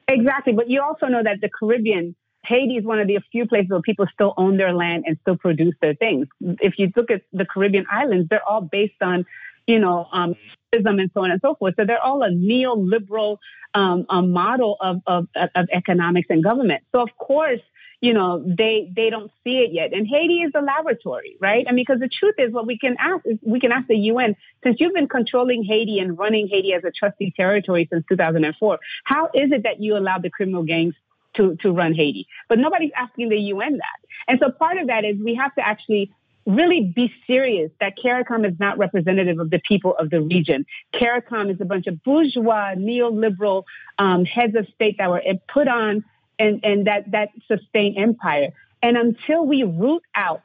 S9: Exactly. But you also know that the Caribbean, Haiti is one of the few places where people still own their land and still produce their things. If you look at the Caribbean islands, they're all based on, you know, um, and so on and so forth. So they're all a neoliberal um, a model of, of, of economics and government. So of course, you know, they they don't see it yet. And Haiti is a laboratory, right? I mean, because the truth is, what we can ask is we can ask the UN since you've been controlling Haiti and running Haiti as a trustee territory since 2004. How is it that you allowed the criminal gangs to to run Haiti? But nobody's asking the UN that. And so part of that is we have to actually really be serious that CARICOM is not representative of the people of the region. CARICOM is a bunch of bourgeois, neoliberal um, heads of state that were put on and, and that, that sustained empire. And until we root out,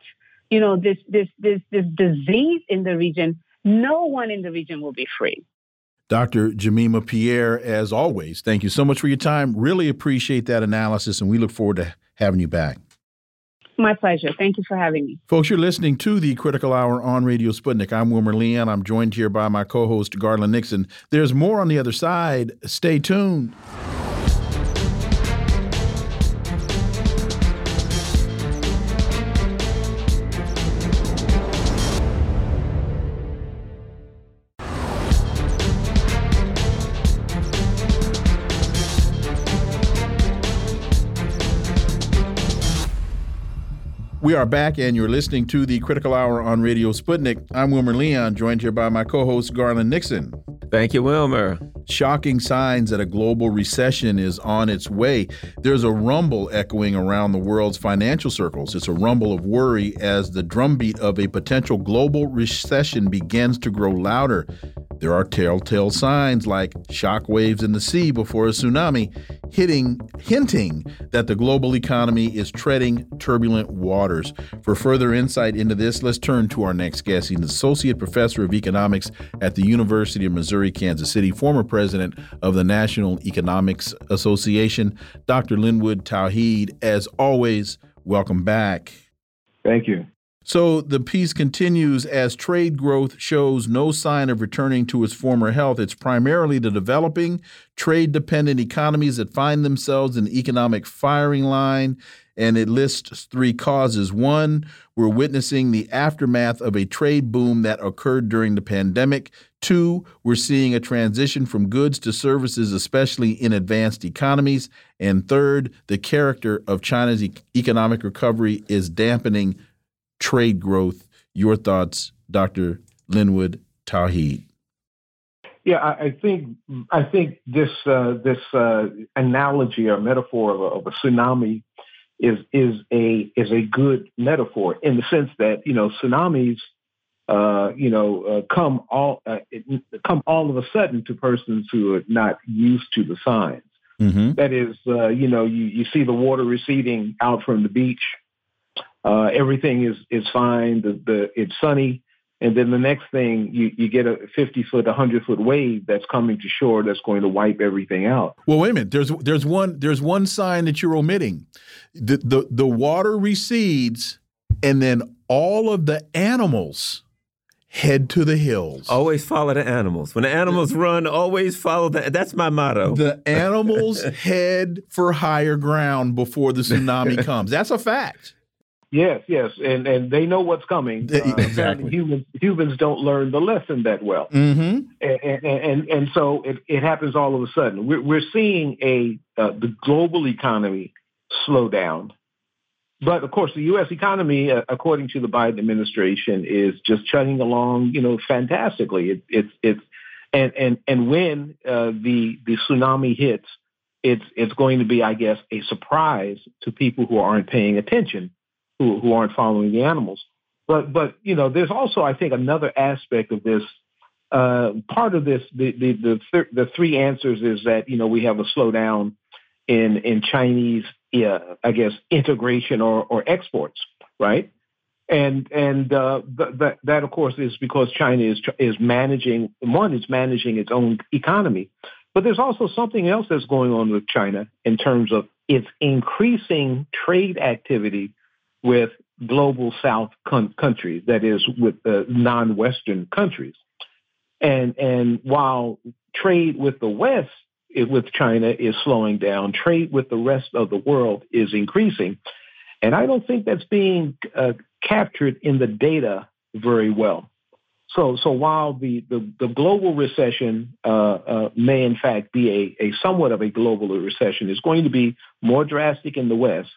S9: you know, this, this, this, this disease in the region, no one in the region will be free.
S1: Dr. Jemima Pierre, as always, thank you so much for your time. Really appreciate that analysis, and we look forward to having you back.
S9: My pleasure. Thank you for having me.
S1: Folks, you're listening to the Critical Hour on Radio Sputnik. I'm Wilmer Leon. I'm joined here by my co host, Garland Nixon. There's more on the other side. Stay tuned. We are back, and you're listening to the Critical Hour on Radio Sputnik. I'm Wilmer Leon, joined here by my co host, Garland Nixon.
S3: Thank you, Wilmer.
S1: Shocking signs that a global recession is on its way. There's a rumble echoing around the world's financial circles. It's a rumble of worry as the drumbeat of a potential global recession begins to grow louder. There are telltale signs like shock waves in the sea before a tsunami, hitting, hinting that the global economy is treading turbulent waters. For further insight into this, let's turn to our next guest. He's an associate professor of economics at the University of Missouri Kansas City, former president of the National Economics Association, Dr. Linwood Tauheed. As always, welcome back.
S10: Thank you.
S1: So the piece continues as trade growth shows no sign of returning to its former health. It's primarily the developing, trade dependent economies that find themselves in the economic firing line. And it lists three causes. One, we're witnessing the aftermath of a trade boom that occurred during the pandemic. Two, we're seeing a transition from goods to services, especially in advanced economies. And third, the character of China's e economic recovery is dampening trade growth. Your thoughts, Dr. Linwood Tauheed.
S10: Yeah, I, I think I think this uh, this uh, analogy or metaphor of a, of a, tsunami is is a is a good metaphor in the sense that you know tsunamis uh, you know uh, come all uh, come all of a sudden to persons who are not used to the signs. Mm-hmm. That is, uh, you know, you, you see the water receding out from the beach uh, everything is is fine. The the it's sunny, and then the next thing you you get a 50 foot, 100 foot wave that's coming to shore that's going to wipe everything out.
S1: Well, wait a minute. There's there's one there's one sign that you're omitting. The the the water recedes, and then all of the animals head to the hills.
S3: Always follow the animals. When the animals run, always follow the. That's my motto.
S1: The animals head for higher ground before the tsunami comes. That's a fact.
S10: Yes, yes, and and they know what's coming. Uh,
S1: exactly.
S10: Humans humans don't learn the lesson that well,
S1: mm-hmm.
S10: and, and and and so it, it happens all of a sudden. We're we're seeing a uh, the global economy slow down, but of course the U.S. economy, uh, according to the Biden administration, is just chugging along, you know, fantastically. It, it's it's and and and when uh, the the tsunami hits, it's it's going to be, I guess, a surprise to people who aren't paying attention who, who aren't following the animals. But but you know, there's also I think another aspect of this. Uh, part of this, the the the, th- the three answers is that you know we have a slowdown in in Chinese, uh, I guess, integration or or exports, right? And and uh, th- that that of course is because China is is managing one is managing its own economy, but there's also something else that's going on with China in terms of its increasing trade activity with global South con- countries, that is, with uh, non-Western countries. And and while trade with the West, it, with China, is slowing down, trade with the rest of the world is increasing, and I don't think that's being uh, captured in the data very well. So, so while the, the, the global recession uh, uh, may in fact be a, a somewhat of a global recession, is going to be more drastic in the West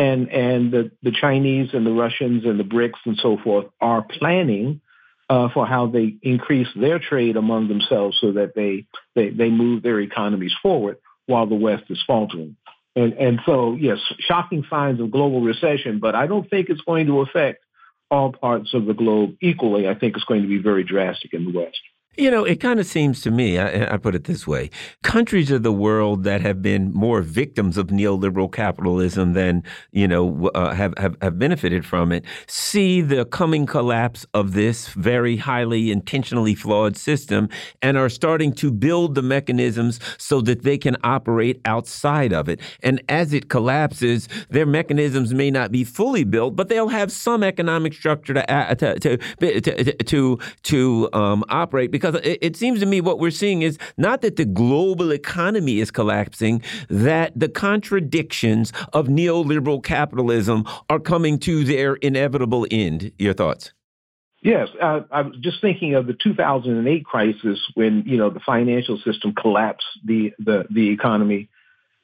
S10: and and the, the Chinese and the Russians and the BRICS and so forth are planning uh, for how they increase their trade among themselves so that they, they they move their economies forward while the West is faltering. And and so yes, shocking signs of global recession, but I don't think it's going to affect all parts of the globe equally. I think it's going to be very drastic in the West.
S3: You know, it kind of seems to me, I, I, put it this way countries of the world that have been more victims of neoliberal capitalism than, you know, uh, have, have, have benefited from it see the coming collapse of this very highly intentionally flawed system and are starting to build the mechanisms so that they can operate outside of it. And as it collapses, their mechanisms may not be fully built, but they'll have some economic structure to, to, to, to, to, to um, operate because it, it seems to me what we're seeing is not that the global economy is collapsing, that the contradictions of neoliberal capitalism are coming to their inevitable end. Your thoughts?
S10: Yes, uh, I was just thinking of the 2008 crisis when you know the financial system collapsed the the the economy.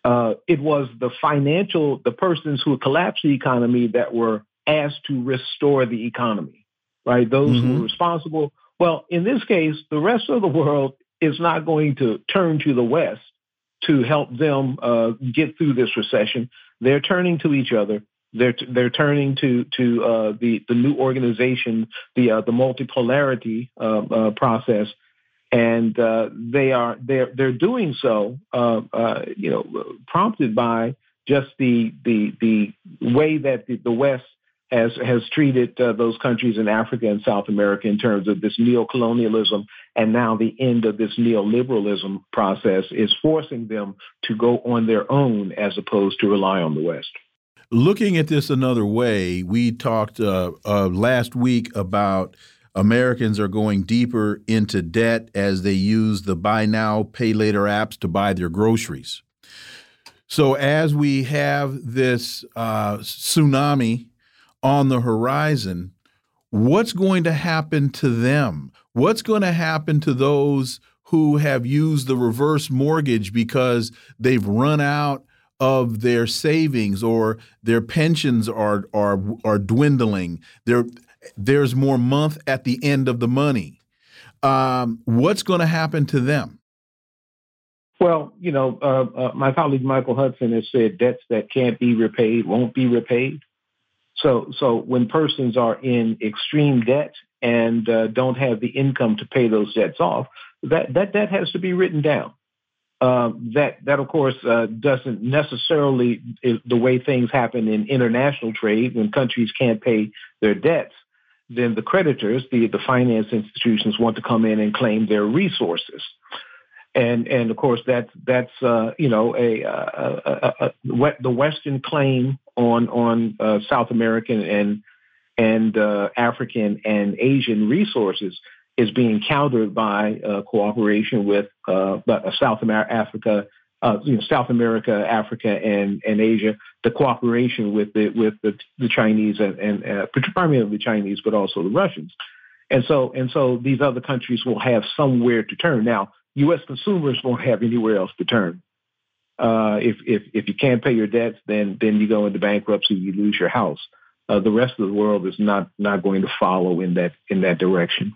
S10: Uh, it was the financial the persons who collapsed the economy that were asked to restore the economy, right? Those mm -hmm. who were responsible well, in this case, the rest of the world is not going to turn to the West to help them uh, get through this recession. They're turning to each other. They're they're turning to to uh, the the new organization, the uh, the multipolarity uh, uh, process, and uh, they are they're they're doing so, you know, prompted by just the the the way that the, the West has has treated uh, those countries in Africa and South America in terms of this neo-colonialism, and now the end of this neoliberalism process is forcing them to go on their own as opposed to rely on the West.
S1: Looking at this another way, we talked uh, uh, last week about Americans are going deeper into debt as they use the buy now, pay later apps to buy their groceries. So as we have this uh, tsunami on the horizon, what's going to happen to them? What's going to happen to those who have used the reverse mortgage because they've run out of their savings or their pensions are are are dwindling? There, there's more month at the end of the money. Um, what's going to happen to them?
S10: Well, you know, uh, uh, my colleague Michael Hudson has said debts that can't be repaid won't be repaid. So, so when persons are in extreme debt and uh, don't have the income to pay those debts off, that that debt has to be written down. Uh, that that of course uh, doesn't necessarily the way things happen in international trade when countries can't pay their debts. Then the creditors, the the finance institutions, want to come in and claim their resources and and of course that's that's uh, you know a, a, a, a, the Western claim on on uh, South American and and uh, African and Asian resources is being countered by uh, cooperation with uh, South America, Africa, uh, you know, South America, Africa, and and Asia, the cooperation with the with the, the Chinese and, and uh, primarily the Chinese, but also the Russians. And so and so these other countries will have somewhere to turn. Now, U.S. consumers won't have anywhere else to turn. Uh, if if if you can't pay your debts, then then you go into bankruptcy, you lose your house. Uh, the rest of the world is not not going to follow in that in that direction.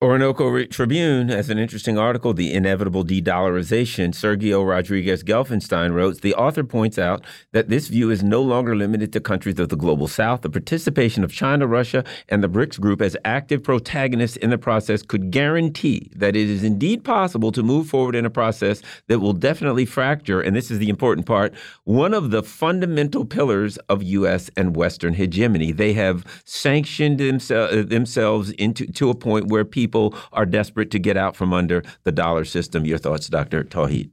S3: Orinoco Tribune has an interesting article, The Inevitable De-Dollarization. Sergio Rodriguez Gelfenstein wrote, the author points out that this view is no longer limited to countries of the global south. The participation of China, Russia, and the BRICS group as active protagonists in the process could guarantee that it is indeed possible to move forward in a process that will definitely fracture, and this is the important part, one of the fundamental pillars of U.S. and Western hegemony. They have sanctioned themse themselves into to a point where people people are desperate to get out from under the dollar system. Your thoughts, Dr. Tauheed?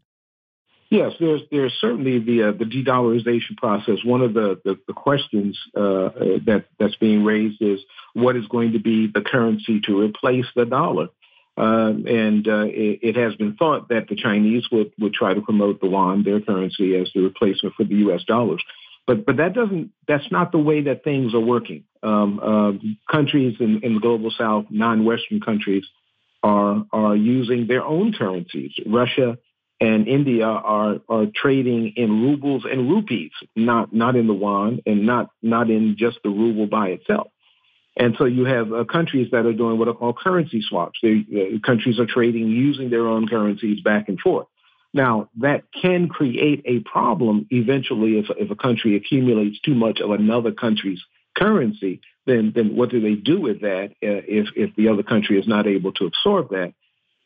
S10: Yes, there's there's certainly the uh, the de-dollarization process. One of the the, the questions uh, that that's being raised is what is going to be the currency to replace the dollar. Um, and uh, it, it, has been thought that the Chinese would, would try to promote the yuan, their currency, as the replacement for the U.S. dollars. But but that doesn't that's not the way that things are working. Um, uh, countries in, in the global south, non-Western countries, are are using their own currencies. Russia and India are are trading in rubles and rupees, not not in the yuan and not not in just the ruble by itself. And so you have uh, countries that are doing what are called currency swaps. They, uh, countries are trading using their own currencies back and forth. Now, that can create a problem eventually if, if a country accumulates too much of another country's currency. Then, then what do they do with that uh, if, if the other country is not able to absorb that?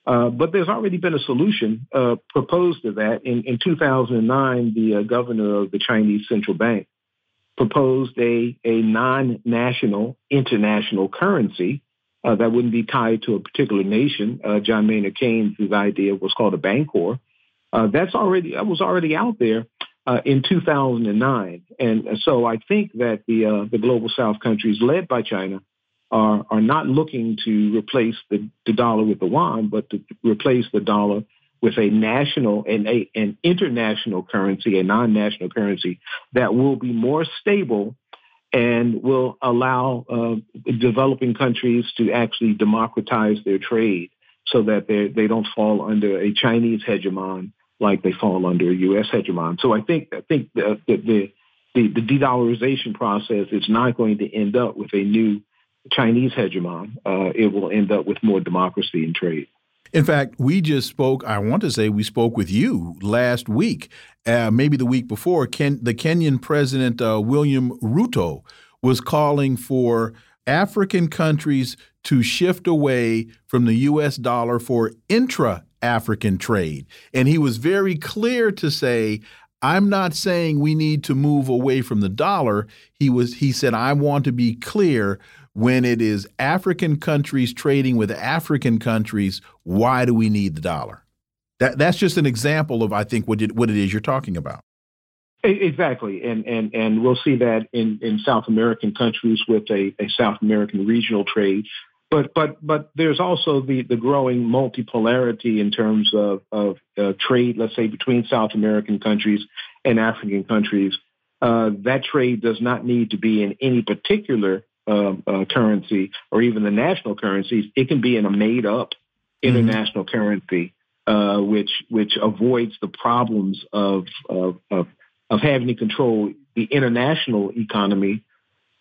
S10: Uh, but there's already been a solution uh, proposed to that. In, in 2009, the uh, governor of the Chinese central bank proposed a, a non-national international currency uh, that wouldn't be tied to a particular nation. Uh, John Maynard Keynes' idea was called a bancor. Uh, that's already that was already out there uh, in 2009, and so I think that the uh, the global South countries led by China are are not looking to replace the, the dollar with the yuan, but to replace the dollar with a national and a, an international currency, a non-national currency that will be more stable and will allow uh, developing countries to actually democratize their trade so that they they don't fall under a Chinese hegemon like they fall under U.S. hegemon. So I think I think the the, the, the de-dollarization process is not going to end up with a new Chinese hegemon. Uh, it will end up with more democracy and trade.
S1: In fact, we just spoke, I want to say we spoke with you last week, uh, maybe the week before. Ken, the Kenyan president, uh, William Ruto, was calling for African countries to shift away from the U.S. dollar for intra African trade. And he was very clear to say, I'm not saying we need to move away from the dollar. He was he said I want to be clear when it is African countries trading with African countries, why do we need the dollar? That that's just an example of I think what it, what it is you're talking about.
S10: Exactly, and and and we'll see that in in South American countries with a, a South American regional trade but but but there's also the the growing multipolarity in terms of of uh, trade, let's say between South American countries and African countries. Uh, that trade does not need to be in any particular um, uh, currency or even the national currencies. It can be in a made up mm-hmm. international mm-hmm. currency, uh, which which avoids the problems of of, of of having to control the international economy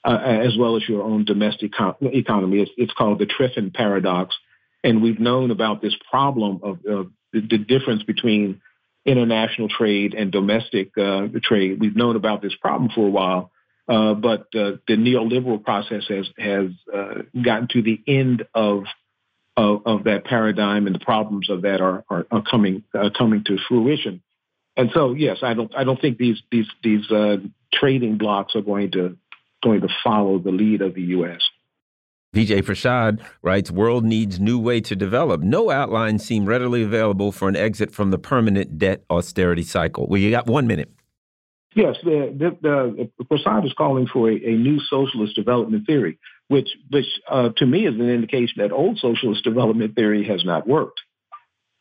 S10: uh, as well as your own domestic co- economy. It's, it's, called the Triffin paradox. And we've known about this problem of, of the, the, difference between international trade and domestic uh, trade. We've known about this problem for a while, uh, but uh, the neoliberal process has has uh, gotten to the end of, of, of that paradigm, and the problems of that are are, are coming uh, coming to fruition. And so, yes, I don't I don't think these these these trading blocks are going to going to follow the lead of the U.S.
S3: Vijay Prashad writes, World needs new way to develop. No outlines seem readily available for an exit from the permanent debt austerity cycle. Well, you got one minute.
S10: Yes, the, the, the Prashad is calling for a, a, new socialist development theory, which, which uh, to me is an indication that old socialist development theory has not worked.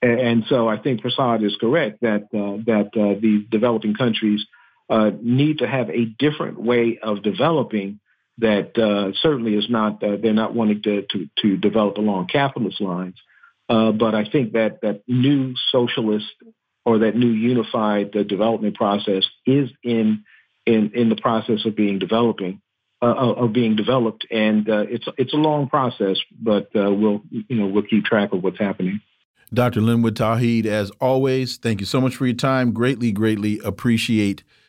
S10: And so I think Prashad is correct that uh, that uh, the developing countries uh, need to have a different way of developing that uh, certainly is not uh, they're not wanting to, to, to develop along capitalist lines. Uh, but I think that that new socialist or that new unified development process is in in in the process of being developing of being developed, and it's it's a long process, but we'll you know we'll keep track of what's happening.
S1: Dr. Linwood Tauheed, as always, thank you so much for your time. Greatly, greatly appreciate